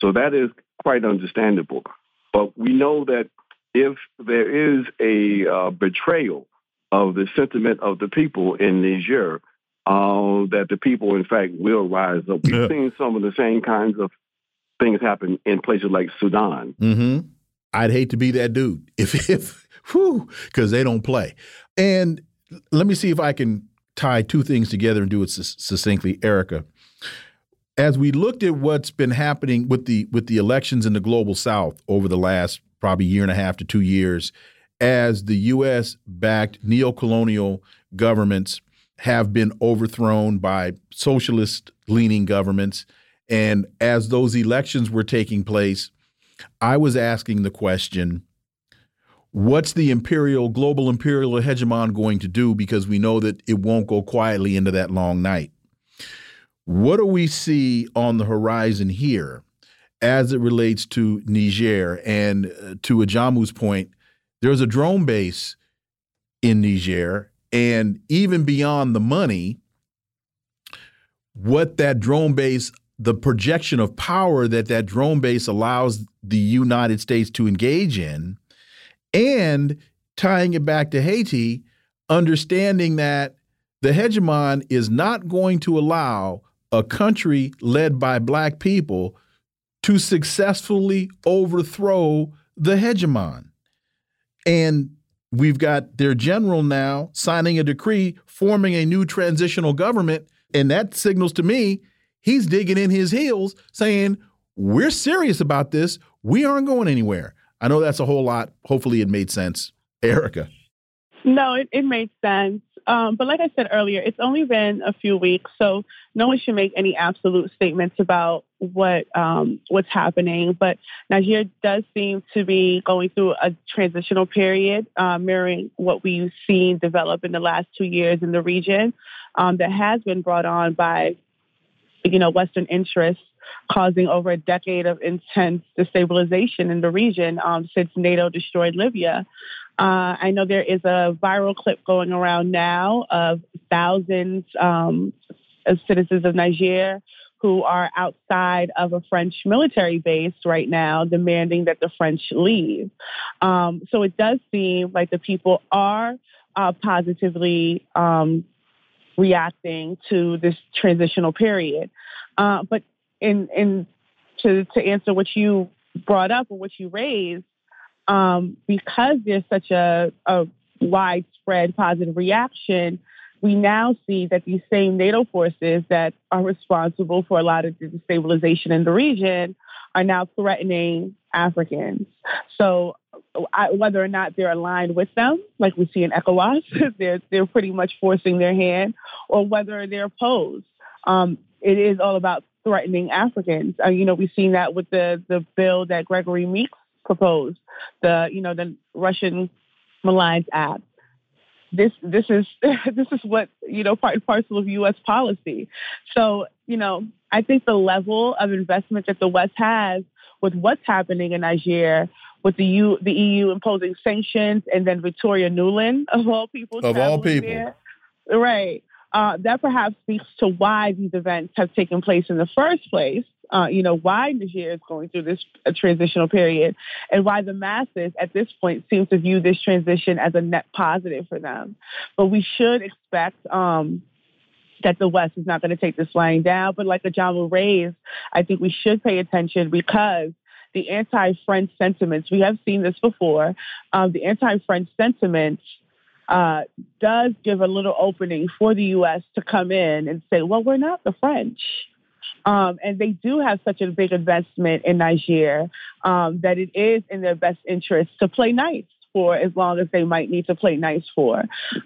So that is quite understandable. But we know that if there is a uh, betrayal of the sentiment of the people in Niger, uh, that the people, in fact, will rise up. We've yeah. seen some of the same kinds of things happen in places like Sudan. Mm -hmm. I'd hate to be that dude if if whew, because they don't play. And let me see if I can tie two things together and do it succinctly, Erica. As we looked at what's been happening with the with the elections in the global South over the last probably year and a half to two years, as the U.S. backed neo-colonial governments have been overthrown by socialist leaning governments, and as those elections were taking place, I was asking the question what's the imperial global imperial hegemon going to do? Because we know that it won't go quietly into that long night. What do we see on the horizon here as it relates to Niger? And uh, to Ajamu's point there's a drone base in Niger and even beyond the money what that drone base the projection of power that that drone base allows the United States to engage in and tying it back to Haiti, understanding that the hegemon is not going to allow a country led by black people to successfully overthrow the hegemon. And we've got their general now signing a decree forming a new transitional government. And that signals to me he's digging in his heels saying, We're serious about this. We aren't going anywhere. I know that's a whole lot. Hopefully, it made sense. Erica. No, it, it made sense. Um, but like I said earlier, it's only been a few weeks, so no one should make any absolute statements about what um, what's happening. But Nigeria does seem to be going through a transitional period, uh, mirroring what we've seen develop in the last two years in the region, um, that has been brought on by, you know, Western interests causing over a decade of intense destabilization in the region um, since NATO destroyed Libya. Uh, I know there is a viral clip going around now of thousands um, of citizens of Niger who are outside of a French military base right now, demanding that the French leave. Um, so it does seem like the people are uh, positively um, reacting to this transitional period. Uh, but in in to to answer what you brought up or what you raised, um, because there's such a, a widespread positive reaction, we now see that these same NATO forces that are responsible for a lot of the destabilization in the region are now threatening Africans. So I, whether or not they're aligned with them, like we see in ECOWAS, *laughs* they're they're pretty much forcing their hand, or whether they're opposed. Um, it is all about threatening Africans. Uh, you know, we've seen that with the the bill that Gregory Meeks proposed, the you know the Russian Malines Act. This this is *laughs* this is what you know part and parcel of U.S. policy. So you know I think the level of investment that the West has with what's happening in Niger, with the U, the EU imposing sanctions, and then Victoria Nuland *laughs* of all people of all people, there, right? Uh, that perhaps speaks to why these events have taken place in the first place uh, you know, why Niger is going through this transitional period and why the masses at this point seem to view this transition as a net positive for them. But we should expect um, that the West is not going to take this lying down. But like Ajamu raised, I think we should pay attention because the anti-French sentiments, we have seen this before, um, the anti-French sentiments uh, does give a little opening for the U.S. to come in and say, well, we're not the French. Um, and they do have such a big investment in Niger um, that it is in their best interest to play nice for as long as they might need to play nice for.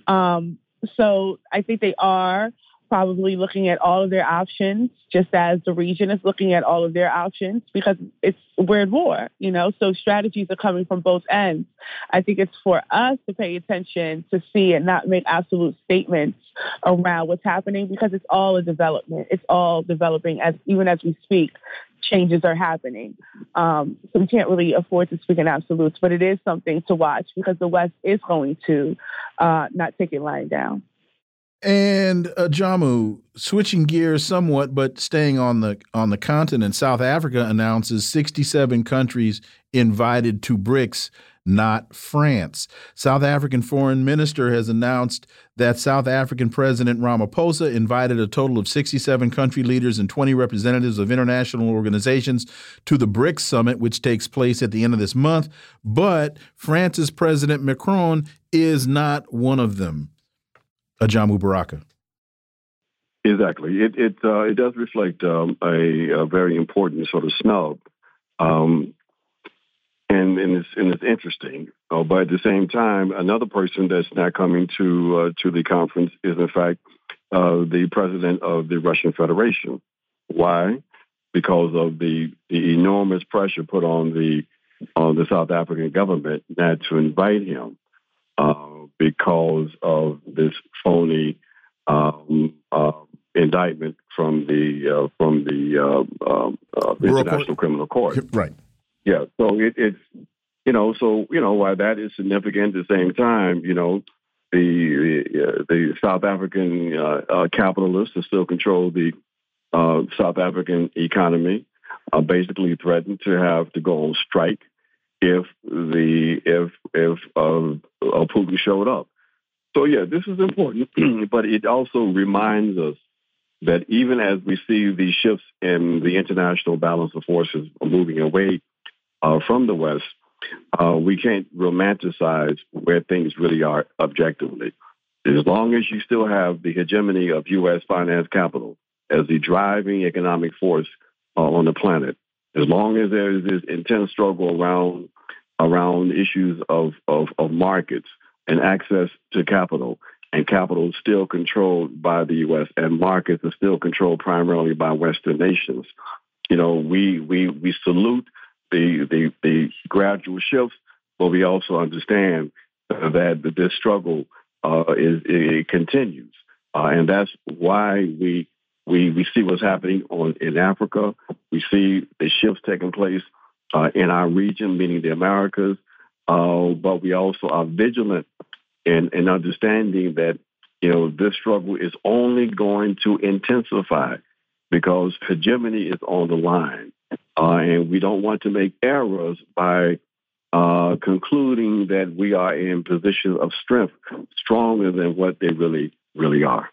Um, so I think they are probably looking at all of their options, just as the region is looking at all of their options, because it's we're at war, you know. So strategies are coming from both ends. I think it's for us to pay attention to see and not make absolute statements around what's happening, because it's all a development. It's all developing as even as we speak. Changes are happening. Um, so we can't really afford to speak in absolutes, but it is something to watch because the West is going to uh, not take it lying down. And uh, Jamu, switching gears somewhat, but staying on the on the continent, South Africa announces 67 countries invited to BRICS, not France. South African foreign minister has announced that South African President Ramaphosa invited a total of 67 country leaders and 20 representatives of international organizations to the BRICS summit, which takes place at the end of this month. But France's President Macron is not one of them. Ajamu Baraka. Exactly. It it uh, it does reflect um, a, a, very important sort of snub, um, and and it's and it's interesting. Uh, but at the same time, another person that's not coming to uh, to the conference is in fact uh, the president of the Russian Federation. Why? Because of the the enormous pressure put on the on the South African government not to invite him. Uh, because of this phony um, uh, indictment from the uh, from the uh, um, uh International Court. Criminal Court. Right. Yeah. So it, it's you know so you know why that is significant. At the same time, you know the the, the South African uh, capitalists that still control the South African economy. basically threatened to have to go on strike if the if if uh, uh, Putin showed up. So yeah, this is important, *clears throat* but it also reminds us that even as we see these shifts in the international balance of forces moving away uh, from the West, uh, we can't romanticize where things really are objectively. As long as you still have the hegemony of U.S. finance capital as the driving economic force uh, on the planet, as long as there is this intense struggle around around issues of, of, of markets and access to capital, and capital is still controlled by the U.S. and markets are still controlled primarily by Western nations. You know, we we we salute the the, the gradual shifts, but we also understand that this struggle uh, is it continues, uh, and that's why we we we see what's happening on in Africa. We see the shifts taking place uh, in our region, meaning the Americas. Uh, but we also are vigilant in, in understanding that you know this struggle is only going to intensify because hegemony is on the line, uh, and we don't want to make errors by uh, concluding that we are in positions of strength stronger than what they really really are.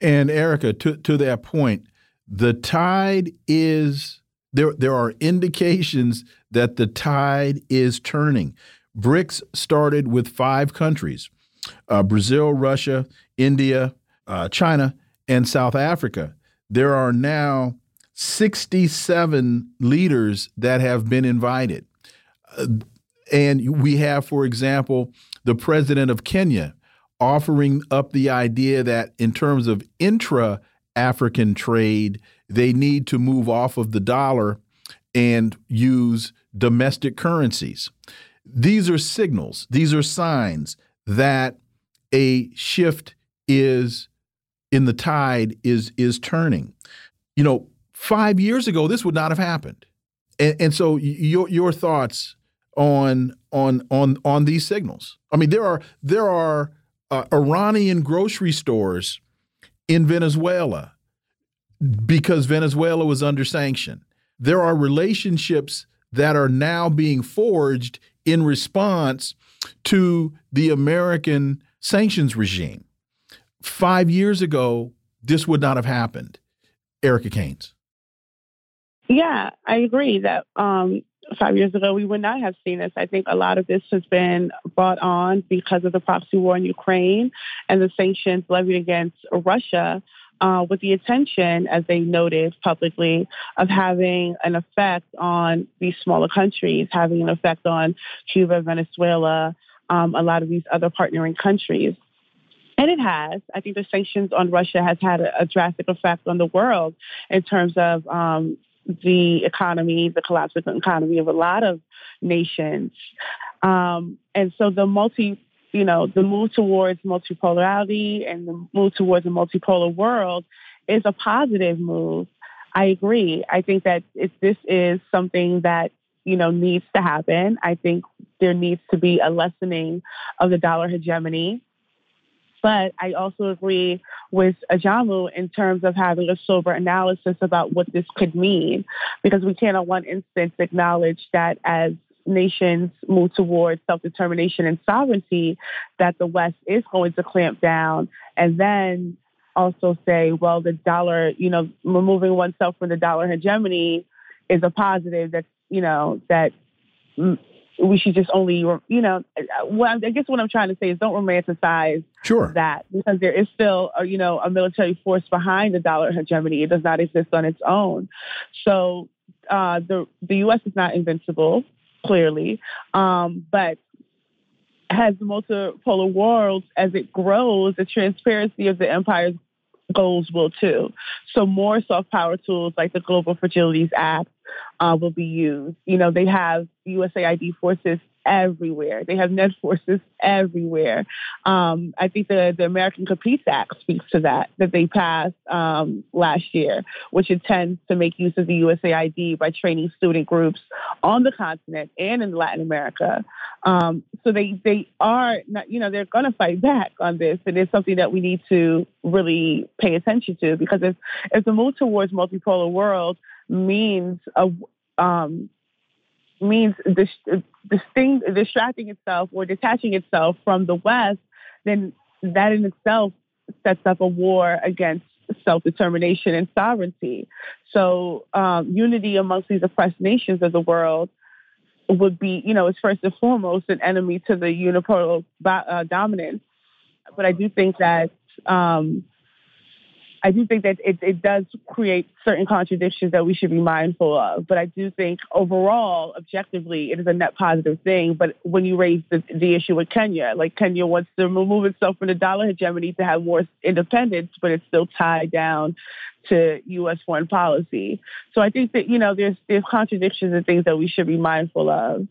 And Erica, to to that point, the tide is there. There are indications that the tide is turning. BRICS started with five countries: uh, Brazil, Russia, India, uh, China, and South Africa. There are now 67 leaders that have been invited. Uh, and we have, for example, the president of Kenya offering up the idea that in terms of intra African trade, they need to move off of the dollar and use domestic currencies. These are signals, these are signs that a shift is in the tide is is turning. You know, five years ago, this would not have happened. And, and so your your thoughts on on on on these signals. I mean, there are there are uh, Iranian grocery stores in Venezuela because Venezuela was under sanction. There are relationships that are now being forged in response to the American sanctions regime. Five years ago, this would not have happened. Erica Caines. Yeah, I agree that um, five years ago, we would not have seen this. I think a lot of this has been brought on because of the proxy war in Ukraine and the sanctions levied against Russia. Uh, with the intention, as they noted publicly, of having an effect on these smaller countries, having an effect on Cuba, Venezuela, um, a lot of these other partnering countries. And it has. I think the sanctions on Russia has had a, a drastic effect on the world in terms of um, the economy, the collapse of the economy of a lot of nations. Um, and so the multi, you know, the move towards multipolarity and the move towards a multipolar world is a positive move. I agree. I think that if this is something that you know needs to happen, I think there needs to be a lessening of the dollar hegemony but I also agree with Ajamu in terms of having a sober analysis about what this could mean, because we can't, on one instance, acknowledge that as nations move towards self-determination and sovereignty, that the West is going to clamp down, and then also say, well, the dollar, you know, removing oneself from the dollar hegemony is a positive. That's you know that we should just only, you know, well, I guess what I'm trying to say is don't romanticize sure. that because there is still, a, you know, a military force behind the dollar hegemony. It does not exist on its own. So uh, the the U.S. is not invincible, clearly, um, but as the multipolar world, as it grows, the transparency of the empire's goals will too. So more soft power tools like the Global Fragilities Act uh, will be used. You know, they have USAID forces everywhere. They have net forces everywhere. Um, I think the, the American Competes Act speaks to that, that they passed um, last year, which intends to make use of the USAID by training student groups on the continent and in Latin America. Um, so they, they are, not, you know, they're going to fight back on this. And it's something that we need to really pay attention to because if, if the move towards multipolar world means a, um, means distracting itself or detaching itself from the West, then that in itself sets up a war against self-determination and sovereignty. So um, unity amongst these oppressed nations of the world would be, you know, is first and foremost an enemy to the unipolar uh, dominance. But I do think that um, I do think that it, it does create certain contradictions that we should be mindful of. But I do think overall, objectively, it is a net positive thing. But when you raise the, the issue with Kenya, like Kenya wants to remove itself from the dollar hegemony to have more independence, but it's still tied down to U.S. foreign policy. So I think that you know there's there's contradictions and things that we should be mindful of.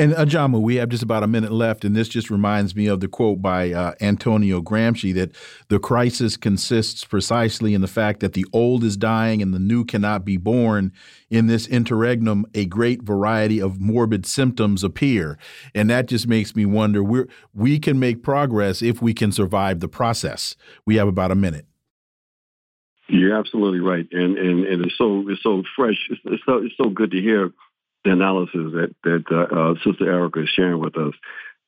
And Ajamu, we have just about a minute left, and this just reminds me of the quote by uh, Antonio Gramsci that the crisis consists precisely in the fact that the old is dying and the new cannot be born. In this interregnum, a great variety of morbid symptoms appear, and that just makes me wonder: we we can make progress if we can survive the process. We have about a minute. You're absolutely right, and and, and it's so it's so fresh. It's, it's so it's so good to hear the analysis that that uh, uh, Sister Erica is sharing with us.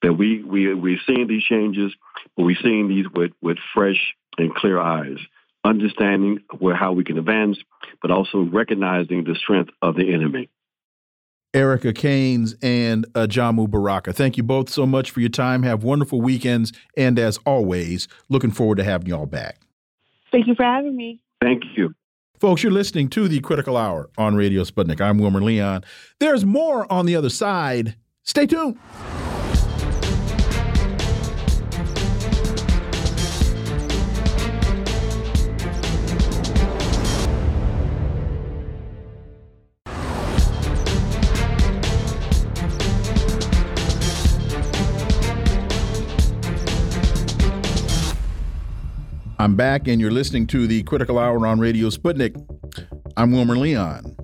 That we we we're seeing these changes, but we're seeing these with with fresh and clear eyes, understanding where how we can advance, but also recognizing the strength of the enemy. Erica Caines and uh, Jamu Baraka. Thank you both so much for your time. Have wonderful weekends. And as always, looking forward to having y'all back. Thank you for having me. Thank you. Folks, you're listening to the Critical Hour on Radio Sputnik. I'm Wilmer Leon. There's more on the other side. Stay tuned. I'm back, and you're listening to the Critical Hour on Radio Sputnik. I'm Wilmer Leon.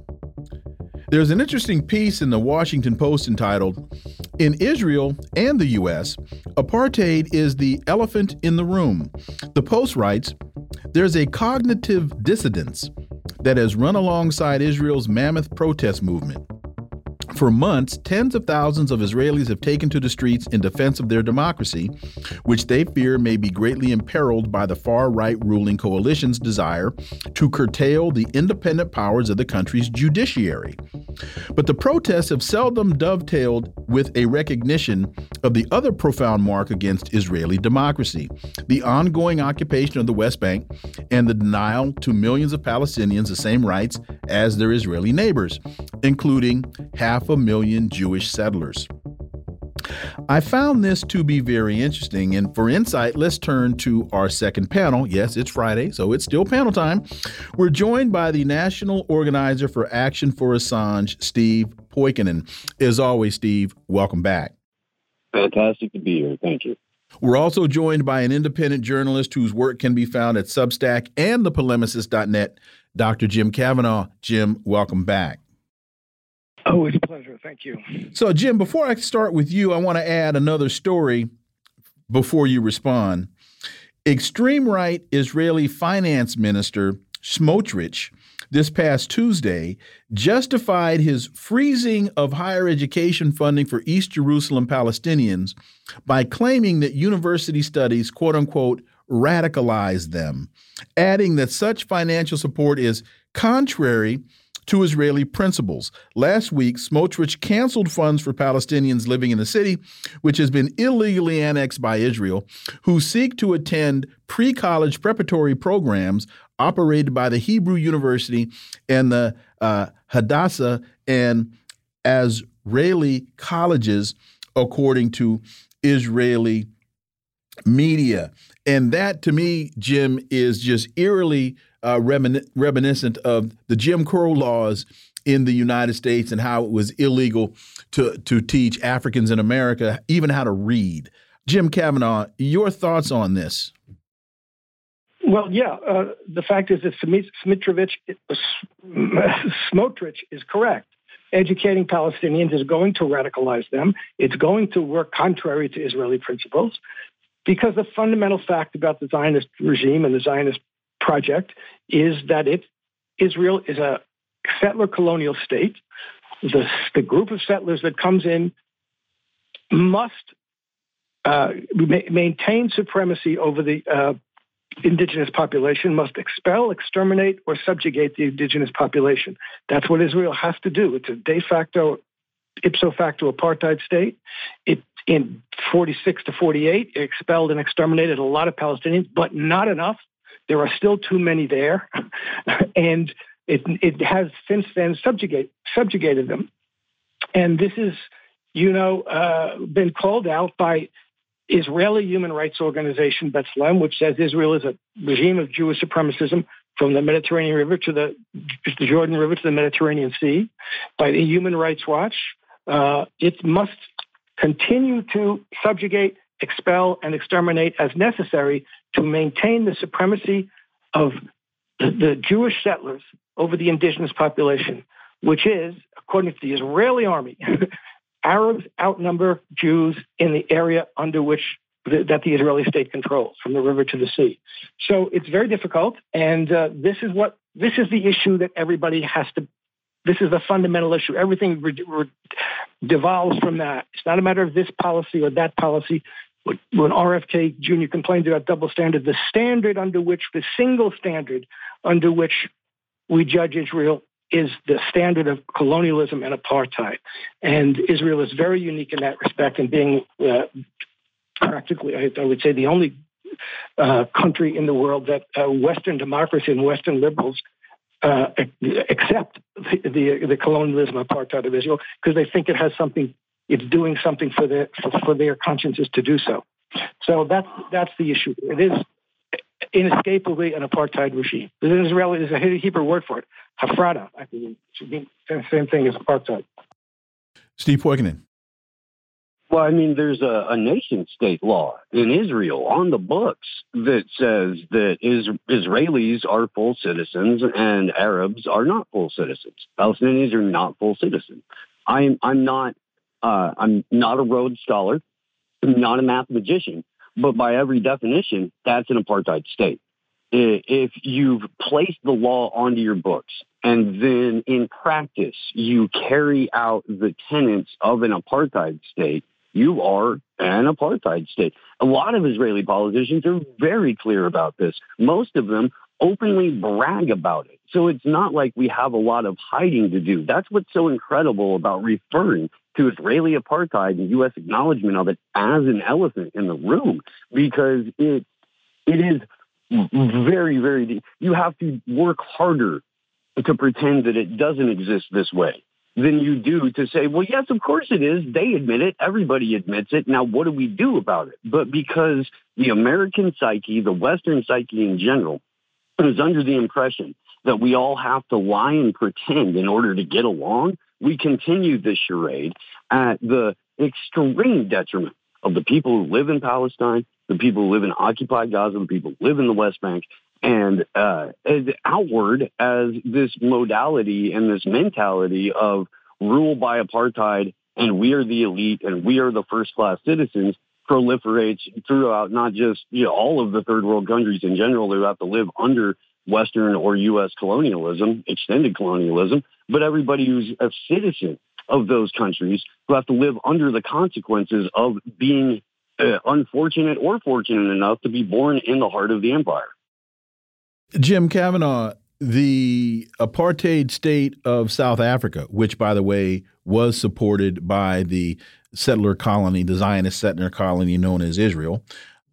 There's an interesting piece in the Washington Post entitled, In Israel and the U.S., apartheid is the elephant in the room. The Post writes, There's a cognitive dissidence that has run alongside Israel's mammoth protest movement. For months, tens of thousands of Israelis have taken to the streets in defense of their democracy, which they fear may be greatly imperiled by the far right ruling coalition's desire to curtail the independent powers of the country's judiciary. But the protests have seldom dovetailed with a recognition of the other profound mark against Israeli democracy the ongoing occupation of the West Bank and the denial to millions of Palestinians the same rights as their Israeli neighbors, including half a million Jewish settlers. I found this to be very interesting. And for insight, let's turn to our second panel. Yes, it's Friday, so it's still panel time. We're joined by the National Organizer for Action for Assange, Steve Poikonen. As always, Steve, welcome back. Fantastic to be here. Thank you. We're also joined by an independent journalist whose work can be found at Substack and thepolemicist.net, Dr. Jim Kavanagh. Jim, welcome back. Always a pleasure. Thank you. So, Jim, before I start with you, I want to add another story before you respond. Extreme right Israeli finance minister Smotrich this past Tuesday justified his freezing of higher education funding for East Jerusalem Palestinians by claiming that university studies, quote unquote, radicalize them, adding that such financial support is contrary to Israeli principles. Last week, Smotrich canceled funds for Palestinians living in the city, which has been illegally annexed by Israel, who seek to attend pre college preparatory programs operated by the Hebrew University and the uh, Hadassah and Azrieli colleges, according to Israeli media. And that to me, Jim, is just eerily uh, remin reminiscent of the Jim Crow laws in the United States and how it was illegal to to teach Africans in America even how to read. Jim Kavanagh, your thoughts on this? Well, yeah, uh, the fact is that Smitrovic, Smotrich is correct. Educating Palestinians is going to radicalize them. It's going to work contrary to Israeli principles because the fundamental fact about the Zionist regime and the Zionist project is that it Israel is a settler colonial state. The, the group of settlers that comes in must uh, ma- maintain supremacy over the uh, indigenous population, must expel, exterminate, or subjugate the indigenous population. That's what Israel has to do. It's a de facto ipso facto apartheid state. It in 46 to 48 expelled and exterminated a lot of Palestinians, but not enough. There are still too many there, *laughs* and it it has since then subjugate, subjugated them. And this is, you know, uh, been called out by Israeli human rights organization B'Tselem, which says Israel is a regime of Jewish supremacism from the Mediterranean River to the, the Jordan River to the Mediterranean Sea. By the Human Rights Watch, uh, it must continue to subjugate, expel, and exterminate as necessary to maintain the supremacy of the, Jewish settlers over the indigenous population, which is, according to the Israeli army, *laughs* Arabs outnumber Jews in the area under which the, that the Israeli state controls, from the river to the sea. So it's very difficult, and uh, this is what this is the issue that everybody has to. This is the fundamental issue. Everything re- re- devolves from that. It's not a matter of this policy or that policy. When RFK Jr. complains about double standard, the standard under which, the single standard under which we judge Israel is the standard of colonialism and apartheid. And Israel is very unique in that respect and being uh, practically, I, would say, the only uh, country in the world that uh, Western democracy and Western liberals uh, accept the, the, the, colonialism apartheid of Israel because they think it has something, it's doing something for their, for, for their consciences to do so. So that's, that's the issue. It is inescapably an apartheid regime. There's an Israeli, there's a Hebrew word for it, hafrada. I think the same thing as apartheid. Steve Poikonen. Well, I mean, there's a, a nation state law in Israel on the books that says that is, Israelis are full citizens and Arabs are not full citizens. Palestinians are not full citizens. I'm I'm not uh, I'm not a Rhodes scholar. I'm not a mathematician, but by every definition, that's an apartheid state. If you've placed the law onto your books and then in practice you carry out the tenets of an apartheid state, you are an apartheid state. A lot of Israeli politicians are very clear about this. Most of them openly brag about it. So it's not like we have a lot of hiding to do. That's what's so incredible about referring to Israeli apartheid and U.S. acknowledgement of it as an elephant in the room, because it it is very, very deep. You have to work harder to pretend that it doesn't exist this way than you do to say, well, yes, of course it is. They admit it. Everybody admits it. Now, what do we do about it? But because the American psyche, the Western psyche in general, is under the impression that we all have to lie and pretend in order to get along, we continue this charade at the extreme detriment of the people who live in Palestine, the people who live in occupied Gaza, the people who live in the West Bank, and uh, outward as this modality and this mentality of rule by apartheid and we are the elite and we are the first class citizens proliferates throughout not just you know, all of the third world countries in general who have to live under Western or U.S. colonialism, extended colonialism, but everybody who's a citizen of those countries who have to live under the consequences of being uh, unfortunate or fortunate enough to be born in the heart of the empire. Jim Kavanagh, the apartheid state of South Africa, which, by the way, was supported by the settler colony, the Zionist settler colony known as Israel,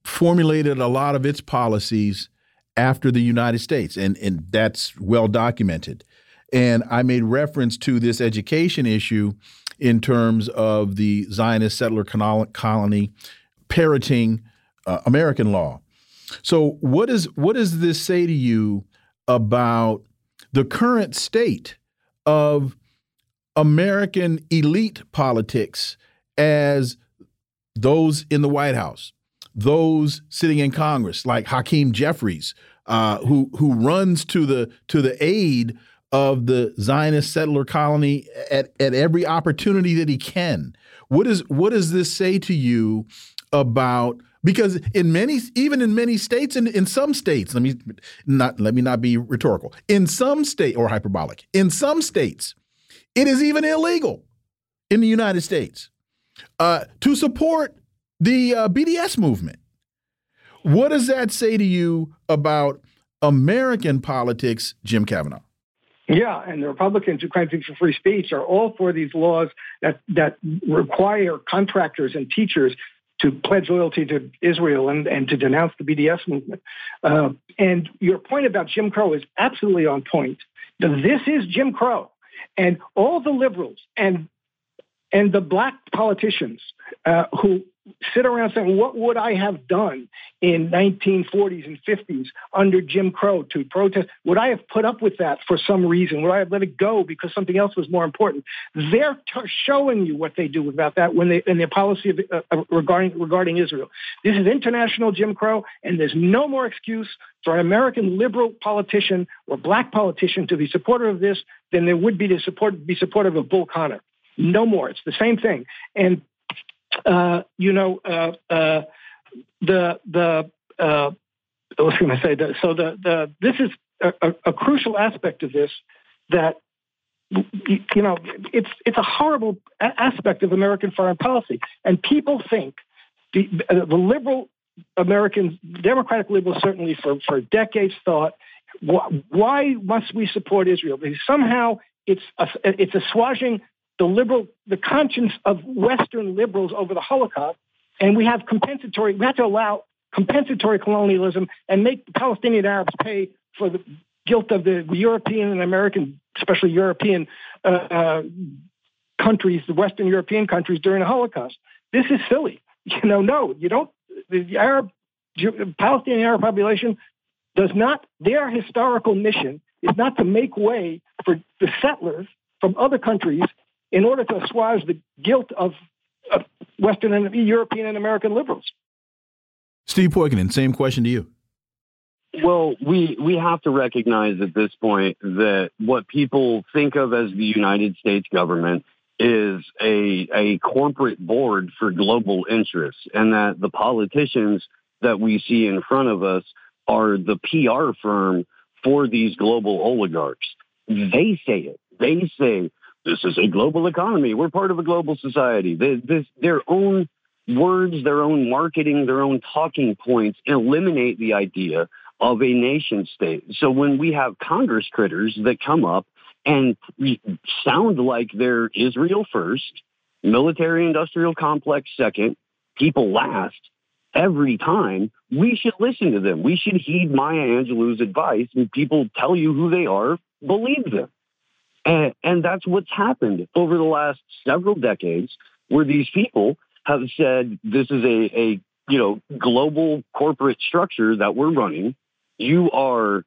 formulated a lot of its policies after the United States, and, and that's well documented. And I made reference to this education issue in terms of the Zionist settler colony parroting uh, American law. So what is what does this say to you about the current state of American elite politics as those in the White House, those sitting in Congress, like Hakeem Jeffries, uh, who who runs to the to the aid of the Zionist settler colony at, at every opportunity that he can. What is what does this say to you about because in many even in many states and in some states let me not let me not be rhetorical. In some state or hyperbolic in some states it is even illegal in the united states uh, to support the uh, bds movement. What does that say to you about american politics jim kavanagh Yeah, and the Republicans who claim for free speech are all for these laws that that require contractors and teachers to pledge loyalty to Israel and, and to denounce the BDS movement. Uh, and your point about Jim Crow is absolutely on point. This is Jim Crow, and all the liberals and and the black politicians uh, who sit around saying, what would I have done in 1940s and 50s under Jim Crow to protest? Would I have put up with that for some reason? Would I have let it go because something else was more important? They're t- showing you what they do about that when they in their policy of, uh, regarding regarding Israel. This is international Jim Crow, and there's no more excuse for an American liberal politician or black politician to be supportive of this than there would be to support be supportive of Bull Connor. No more. It's the same thing. And uh, you know, uh, uh, the the uh, was going to say that. So the the this is a, a, crucial aspect of this that you know it's it's a horrible aspect of American foreign policy, and people think the the liberal Americans, Democratic liberals, certainly for for decades thought, why must we support Israel? Because somehow it's a, it's a assuaging the liberal, the conscience of Western liberals over the Holocaust, and we have compensatory. We have to allow compensatory colonialism and make Palestinian Arabs pay for the guilt of the European and American, especially European uh, uh, countries, the Western European countries during the Holocaust. This is silly. *laughs* You know, no, you don't. The Arab, Palestinian Arab population does not. Their historical mission is not to make way for the settlers from other countries in order to assuage the guilt of, of Western and European and American liberals. Steve Poikonen, same question to you. Well, we we have to recognize at this point that what people think of as the United States government is a a corporate board for global interests, and that the politicians that we see in front of us are the PR firm for these global oligarchs. They say it. They say this is a global economy. We're part of a global society. This, their own words, their own marketing, their own talking points eliminate the idea of a nation state. So when we have Congress critters that come up and sound like they're Israel first, military industrial complex second, people last, every time, we should listen to them. We should heed Maya Angelou's advice. And people tell you who they are, believe them. And, and that's what's happened over the last several decades where these people have said this is a, a you know global corporate structure that we're running. You are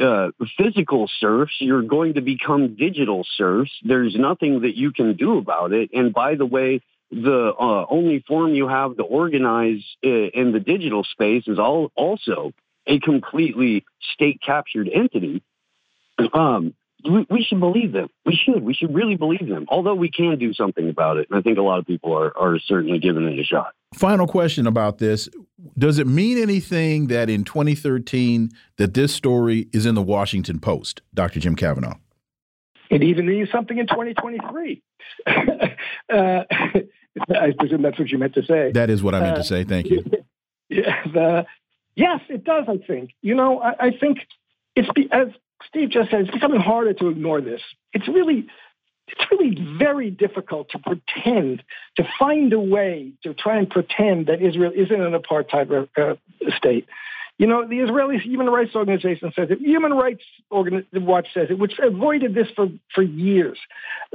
uh, physical serfs. You're going to become digital serfs. There's nothing that you can do about it. And by the way, the uh, only form you have to organize uh, in the digital space is all also a completely state captured entity. Um, we, we should believe them. We should. We should really believe them. Although we can do something about it, and I think a lot of people are are certainly giving it a shot. Final question about this: Does it mean anything that in 2013 that this story is in the Washington Post, Dr. Jim Kavanagh? It even means something in 2023. *laughs* uh, *laughs* I presume that's what you meant to say. That is what I meant uh, to say. Thank you. *laughs* Yeah, the, yes, it does. I think. You know, I, I think it's as Steve just said, it's becoming harder to ignore this. It's really, it's really very difficult to pretend, to find a way to try and pretend that Israel isn't an apartheid uh, state. You know, the Israeli Human Rights Organization says it. Human Rights Watch says it, which avoided this for, for years.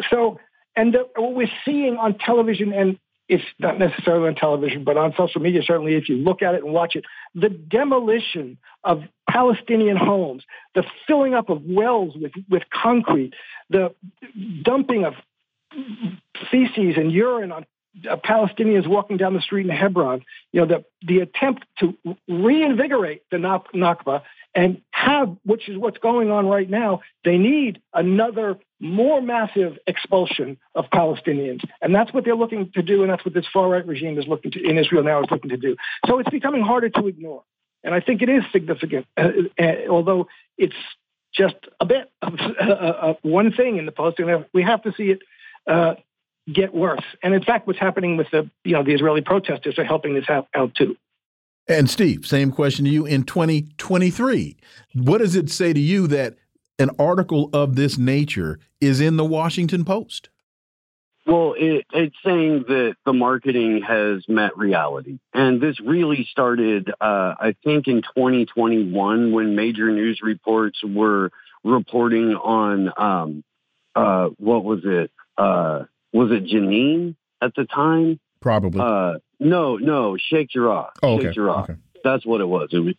So, and the, what we're seeing on television and it's not necessarily on television, but on social media, certainly if you look at it and watch it, the demolition of Palestinian homes, the filling up of wells with, with concrete, the dumping of feces and urine on uh, Palestinians walking down the street in Hebron, you know, the, the attempt to reinvigorate the Nakba and have, which is what's going on right now, they need another more massive expulsion of Palestinians. And that's what they're looking to do, and that's what this far right regime is looking to in Israel now is looking to do. So it's becoming harder to ignore. And I think it is significant, uh, uh, although it's just a bit of uh, uh one thing in the post, we have to see it uh, get worse. And in fact, what's happening with the you know the Israeli protesters are helping this out, out too. And Steve, same question to you in 2023. What does it say to you that an article of this nature is in the Washington Post? Well, it, it's saying that the marketing has met reality. And this really started, uh, I think, in 2021 when major news reports were reporting on, um, uh, what was it? Uh, was it Jenin at the time? Probably. No, no, Sheikh Jarrah. Oh, okay. Sheikh Jarrah. okay. That's what it was. It was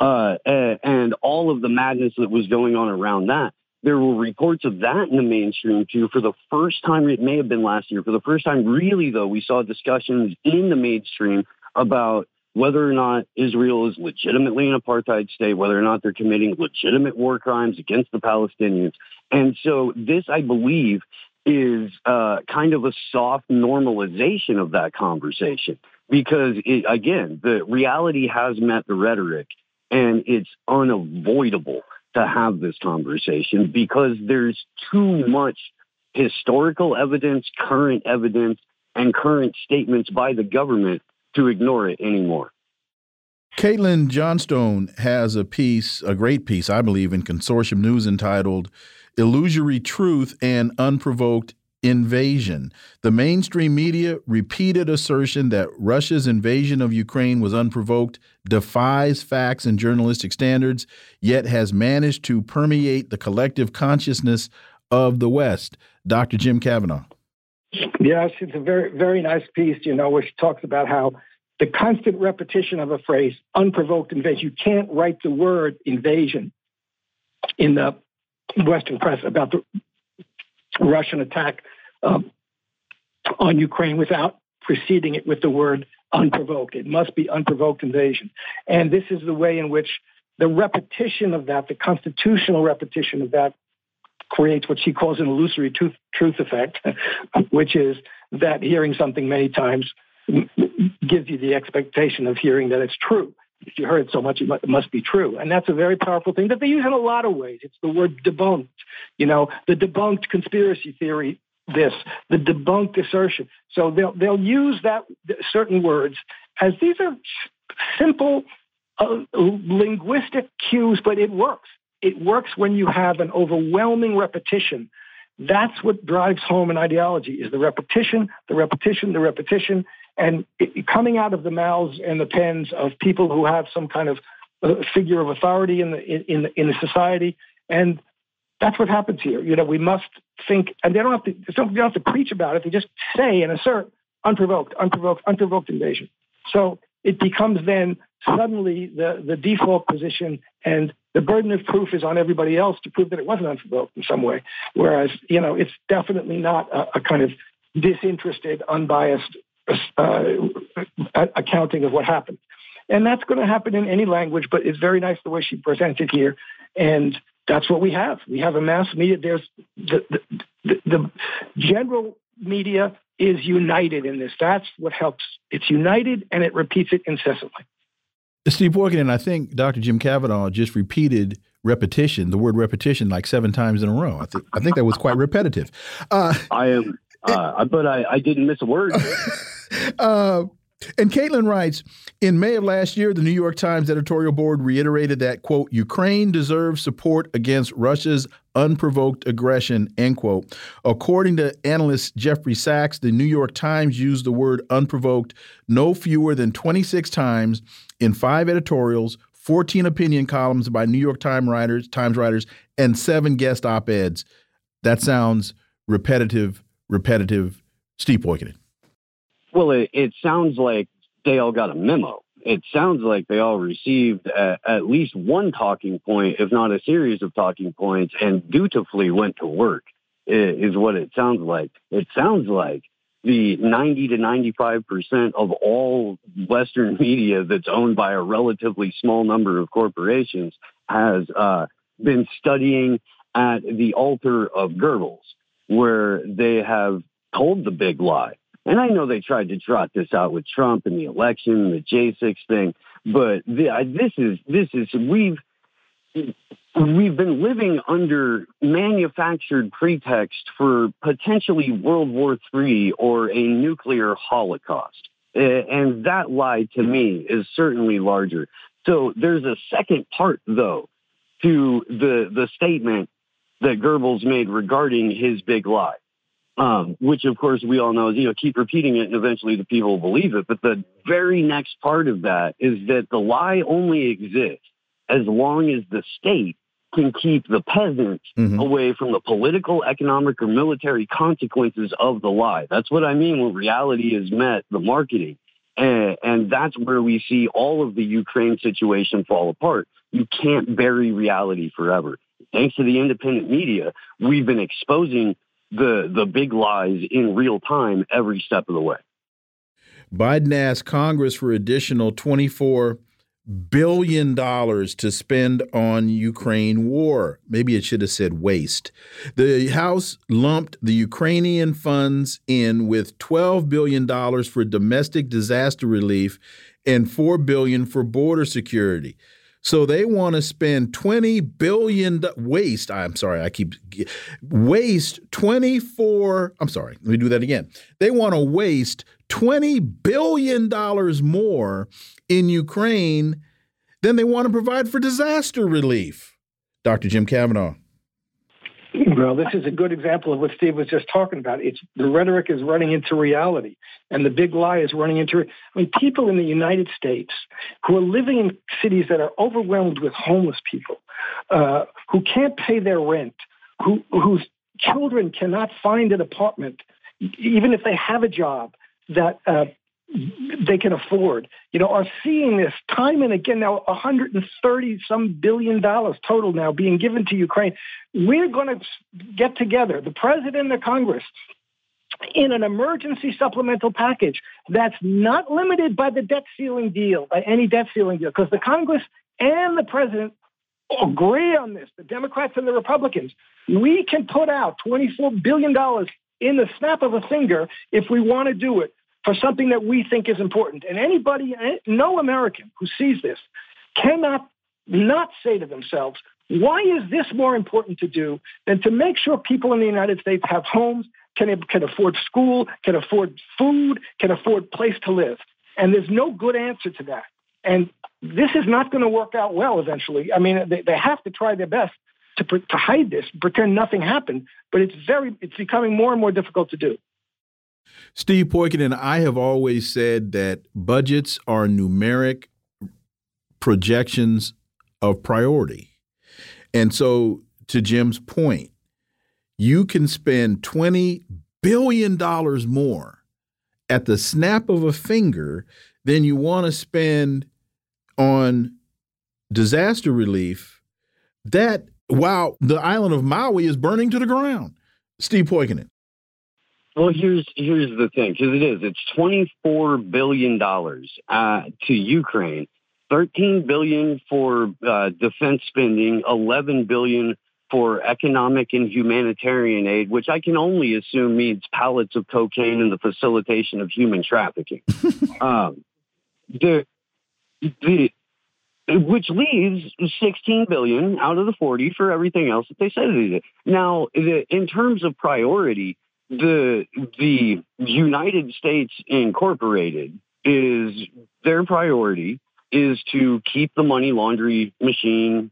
uh, and, and all of the madness that was going on around that. There were reports of that in the mainstream too. For the first time, it may have been last year. For the first time, really though, we saw discussions in the mainstream about whether or not Israel is legitimately an apartheid state, whether or not they're committing legitimate war crimes against the Palestinians. And so this, I believe, is uh, kind of a soft normalization of that conversation because, it, again, the reality has met the rhetoric and it's unavoidable to have this conversation because there's too much historical evidence, current evidence, and current statements by the government to ignore it anymore. Caitlin Johnstone has a piece, a great piece, I believe, in Consortium News entitled Illusory Truth and Unprovoked Invasion. The mainstream media repeated assertion that Russia's invasion of Ukraine was unprovoked defies facts and journalistic standards, yet has managed to permeate the collective consciousness of the West. Dr. Jim Kavanagh. Yes, it's a very, very nice piece, you know, which talks about how the constant repetition of a phrase, unprovoked invasion, you can't write the word invasion in the Western press about the Russian attack um, on Ukraine without preceding it with the word unprovoked. It must be unprovoked invasion. And this is the way in which the repetition of that, the constitutional repetition of that, creates what she calls an illusory truth, truth effect, *laughs* which is that hearing something many times gives you the expectation of hearing that it's true. If you heard so much, it must be true. And that's a very powerful thing that they use in a lot of ways. It's the word debunked. You know, the debunked conspiracy theory this, the debunked assertion. So they'll they'll use that certain words as these are simple uh, linguistic cues, but it works. It works when you have an overwhelming repetition. That's what drives home an ideology: is the repetition, the repetition, the repetition, and it, coming out of the mouths and the pens of people who have some kind of uh, figure of authority in the in the, in the society, and that's what happens here. You know, we must think, and they don't have to, they don't have to preach about it. They just say and assert unprovoked, unprovoked, unprovoked invasion. So it becomes then suddenly the, the default position and the burden of proof is on everybody else to prove that it wasn't unprovoked in some way. Whereas, you know, it's definitely not a, a kind of disinterested, unbiased uh, accounting of what happened. And that's going to happen in any language, but it's very nice the way she presented here. And that's what we have. We have a mass media. There's the, the, the, the general media is united in this. That's what helps. It's united and it repeats it incessantly. Steve Poikonen, I think Dr. Jim Kavanagh just repeated repetition, the word repetition, like seven times in a row. I think I think that was quite repetitive. Uh, I am, uh, but I, I didn't miss a word. *laughs* uh, and Caitlin writes In May of last year, the New York Times editorial board reiterated that, quote, Ukraine deserves support against Russia's unprovoked aggression, end quote. According to analyst Jeffrey Sachs, the New York Times used the word unprovoked no fewer than 26 times in five editorials, 14 opinion columns by New York Times writers, Times writers, and seven guest op eds. That sounds repetitive, repetitive. Steve Poikonen. Well, it, it sounds like they all got a memo. It sounds like they all received a, at least one talking point, if not a series of talking points, and dutifully went to work, is what it sounds like. It sounds like the 90 to 95% of all Western *laughs* media that's owned by a relatively small number of corporations has uh, been studying at the altar of Goebbels, where they have told the big lie and I know they tried to trot this out with Trump and the election, and the J6 thing, but the, this is this is we've we've been living under manufactured pretext for potentially World War III or a nuclear holocaust. And that lie to me is certainly larger. So there's a second part though to the the statement that Goebbels made regarding his big lie. Um, which of course we all know is, you know, keep repeating it and eventually the people will believe it. But the very next part of that is that the lie only exists as long as the state can keep the peasants mm-hmm. away from the political, economic, or military consequences of the lie. That's what I mean when reality is met, the marketing. And, and that's where we see all of the Ukraine situation fall apart. You can't bury reality forever. Thanks to the independent media, we've been exposing the the big lies in real time every step of the way. Biden asked Congress for additional 24 billion dollars to spend on Ukraine war. Maybe it should have said waste. The House lumped the Ukrainian funds in with 12 billion dollars for domestic disaster relief and 4 billion for border security. So they want to spend 20 billion waste. I'm sorry, I keep waste 24. I'm sorry, let me do that again. They want to waste 20 billion dollars more in Ukraine than they want to provide for disaster relief. Dr. Jim Kavanagh. Well, this is a good example of what Steve was just talking about. It's the rhetoric is running into reality, and the big lie is running into. I mean, people in the United States who are living in cities that are overwhelmed with homeless people, uh, who can't pay their rent, who whose children cannot find an apartment, even if they have a job that uh, they can afford, you know, are seeing this time and again now 130 some billion dollars total now being given to Ukraine. We're going to get together, the president and the Congress, in an emergency supplemental package that's not limited by the debt ceiling deal, by any debt ceiling deal, because the Congress and the president agree on this, the Democrats and the Republicans. We can put out $24 billion in the snap of a finger if we want to do it for something that we think is important. And anybody, eh, no American who sees this cannot not say to themselves, why is this more important to do than to make sure people in the United States have homes, can, can afford school, can afford food, can afford place to live? And there's no good answer to that. And this is not going to work out well eventually. I mean, they, they have to try their best to, to hide this, pretend nothing happened, but it's very, it's becoming more and more difficult to do. Steve Poikonen I have always said that budgets are numeric projections of priority. And so, to Jim's point, you can spend $20 billion more at the snap of a finger than you want to spend on disaster relief. That while the island of Maui is burning to the ground. Steve Poikonen. Well, here's here's the thing, because it is. It's twenty four billion dollars uh, to Ukraine, thirteen billion for uh, defense spending, eleven billion for economic and humanitarian aid, which I can only assume means pallets of cocaine and the facilitation of human trafficking. *laughs* um, the the which leaves 16 billion out of the 40 for everything else that they said they did. Now, the, in terms of priority, the the United States Incorporated is their priority is to keep the money laundry machine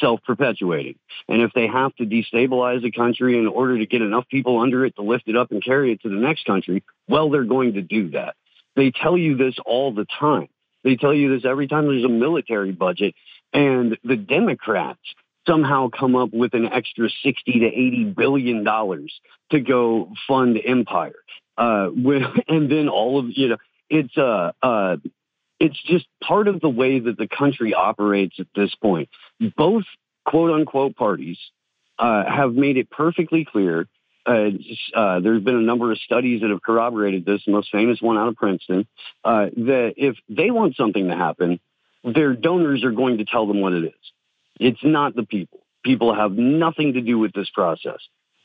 self-perpetuating. And if they have to destabilize a country in order to get enough people under it to lift it up and carry it to the next country, well, they're going to do that. They tell you this all the time. They tell you this every time there's a military budget. And the Democrats somehow come up with an extra 60 to 80 billion dollars to go fund empire uh, with, *laughs* and then all of you know it's uh, uh, it's just part of the way that the country operates at this point both quote unquote parties uh, have made it perfectly clear uh, uh, there's been a number of studies that have corroborated this, the most famous one out of Princeton, uh, that if they want something to happen, their donors are going to tell them what it is. It's not the people. People have nothing to do with this process.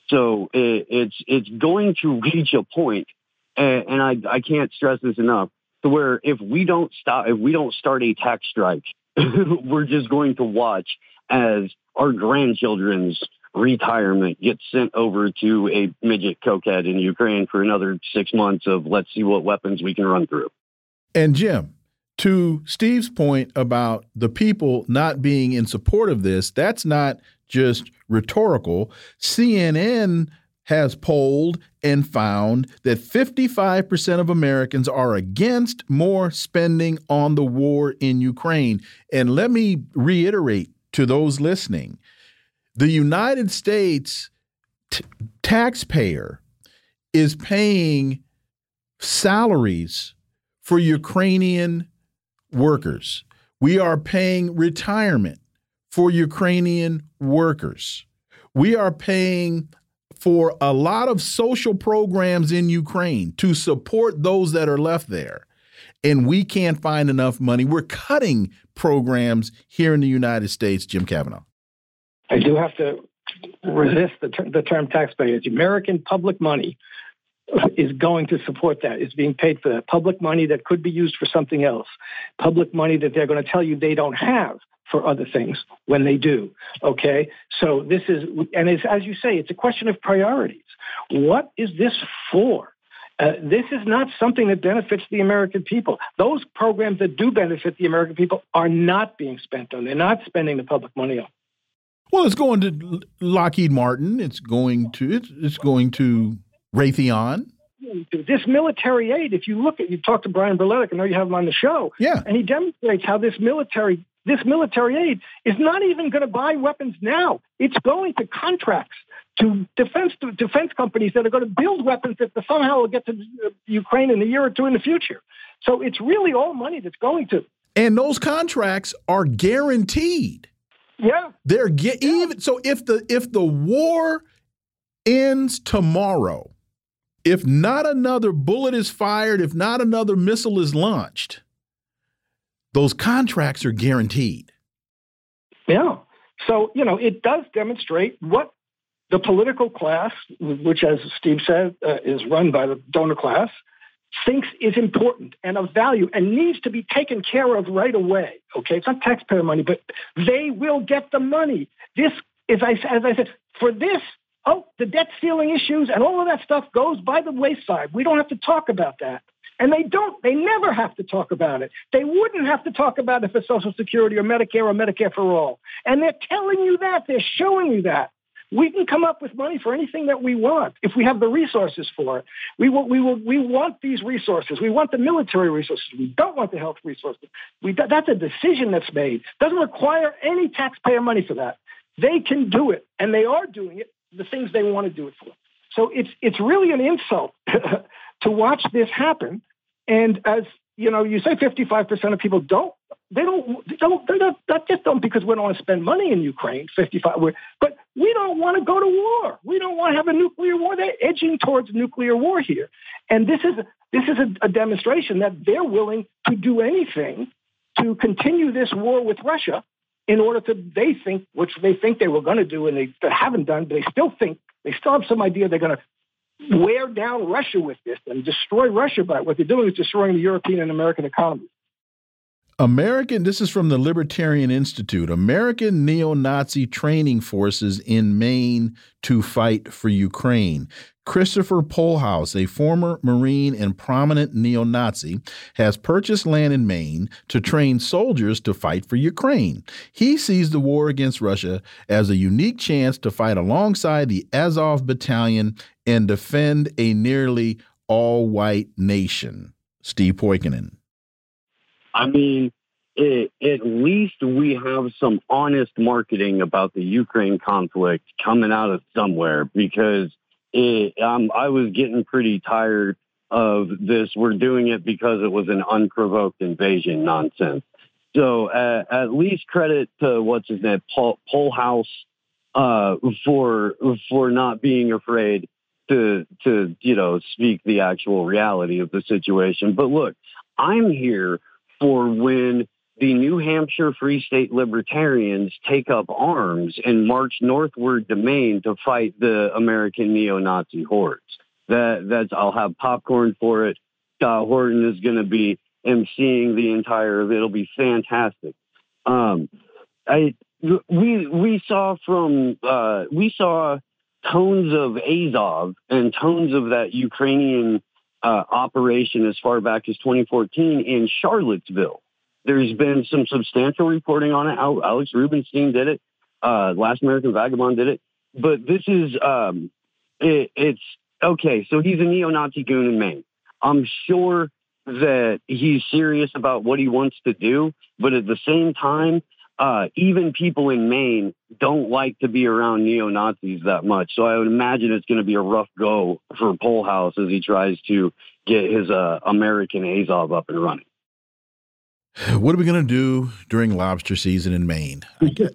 So it, it's it's going to *laughs* reach a point, and, and I I can't stress this enough, to where if we don't stop, if we don't start a tax strike, *laughs* we're just going to watch as our grandchildren's retirement gets sent over to a midget cokehead in Ukraine for another six months of let's see what weapons we can run through. And Jim, to Steve's point about the people not being in support of this, that's not just rhetorical. CNN has polled and found that 55% of Americans are against more spending on the war in Ukraine. And let me reiterate to those listening the United States taxpayer is paying salaries for Ukrainian workers. We are paying retirement for Ukrainian workers. We are paying for a lot of social programs in Ukraine to support those that are left there. And we can't find enough money. We're cutting programs here in the United States, Jim Kavanagh. I do have to resist the, ter the term taxpayer. It's American public money is going to support that. It's being paid for that. Public money that could be used for something else. Public money that they're going to tell you they don't have for other things when they do. Okay. So this is, and as you say, it's a question of priorities. What is this for? Uh, this is not something that benefits the American people. Those programs that do benefit the American people are not being spent on. They're not spending the public money on. Well, it's going to Lockheed Martin. It's going to it's, it's going to Raytheon. This military aid, if you look at, you talked to Brian Berletic, I know you have him on the show. Yeah. And he demonstrates how this military, this military aid is not even going to buy weapons now. It's going to contracts to defense to defense companies that are going to build weapons that somehow will get to uh, Ukraine in a year or two in the future. So it's really all money that's going to. And those contracts are guaranteed. Yeah. They're get yeah. even so if the if the war ends tomorrow, if not another bullet is fired, if not another missile is launched, those contracts are guaranteed. Yeah. So, you know, it does demonstrate what the political class, which, as Steve said, uh, is run by the donor class, thinks is important and of value and needs to be taken care of right away. Okay, it's not taxpayer money, but they will get the money. This is, as I said, for this oh, the debt ceiling issues and all of that stuff goes by the wayside. We don't have to talk about that. And they don't, they never have to talk about it. They wouldn't have to talk about it for Social Security or Medicare or Medicare for all. And they're telling you that, they're showing you that. We can come up with money for anything that we want if we have the resources for it. We will, we will, we want these resources. We want the military resources. We don't want the health resources. We, that's a decision that's made. Doesn't require any taxpayer money for that. They can do it, and they are doing it the things they want to do it for. So it's it's really an insult *laughs* to watch this happen. And as you know, you say 55% of people don't. They don't. They don't. They're not, not just don't because we don't want to spend money in Ukraine. 55. But we don't want to go to war. We don't want to have a nuclear war. They're edging towards nuclear war here, and this is this is a, a demonstration that they're willing to do anything to continue this war with Russia in order to they think which they think they were going to do and they, haven't done, but they still think they still have some idea they're going to wear down Russia with this and destroy Russia But what they're doing is destroying the European and American economy. American, this is from the Libertarian Institute, American neo Nazi training forces in Maine to fight for Ukraine. Christopher Pohlhaus, a former Marine and prominent neo Nazi, has purchased land in Maine to train soldiers to fight for Ukraine. He sees the war against Russia as a unique chance to fight alongside the Azov battalion and defend a nearly all white nation. Steve Poikonen. I mean, it, at least we have some honest marketing about the Ukraine conflict coming out of somewhere because it, um, I was getting pretty tired of this. We're doing it because it was an unprovoked invasion nonsense. So uh, at least credit to what's his name, Pohlhaus, uh, for for not being afraid to to you know speak the actual reality of the situation. But look, I'm here for when the New Hampshire Free State Libertarians take up arms and march northward to Maine to fight the American neo-Nazi hordes. That that's I'll have popcorn for it. Scott Horton is going to be emceeing the entire. It'll be fantastic. Um, I we we saw from uh, we saw tones of Azov and tones of that Ukrainian uh, operation as far back as 2014 in Charlottesville There's been some substantial reporting on it. Alex Rubinstein did it. Uh, Last American Vagabond did it. But this is, um, it, it's okay. So he's a neo-Nazi goon in Maine. I'm sure that he's serious about what he wants to do, but at the same time, uh, even people in Maine don't like to be around neo Nazis that much. So I would imagine it's going to be a rough go for Pohlhaus as he tries to get his uh, American Azov up and running. What are we going to do during lobster season in Maine? I guess,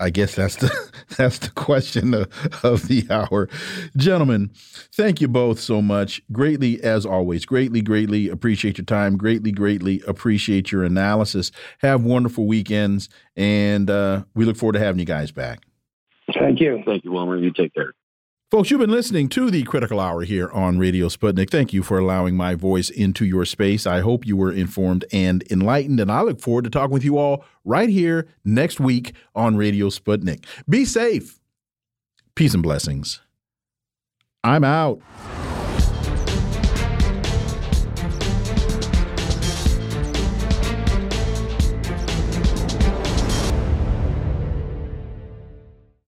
I guess that's the *laughs* that's the question of, of, the hour, gentlemen. Thank you both so much. Greatly, as always, greatly, greatly appreciate your time. Greatly, greatly appreciate your analysis. Have wonderful weekends, and uh, we look forward to having you guys back. Thank you. Thank you, Wilmer. You take care. Folks, you've been listening to the Critical Hour here on Radio Sputnik. Thank you for allowing my voice into your space. I hope you were informed and enlightened, and I look forward to talking with you all right here next week on Radio Sputnik. Be safe. Peace and blessings. I'm out.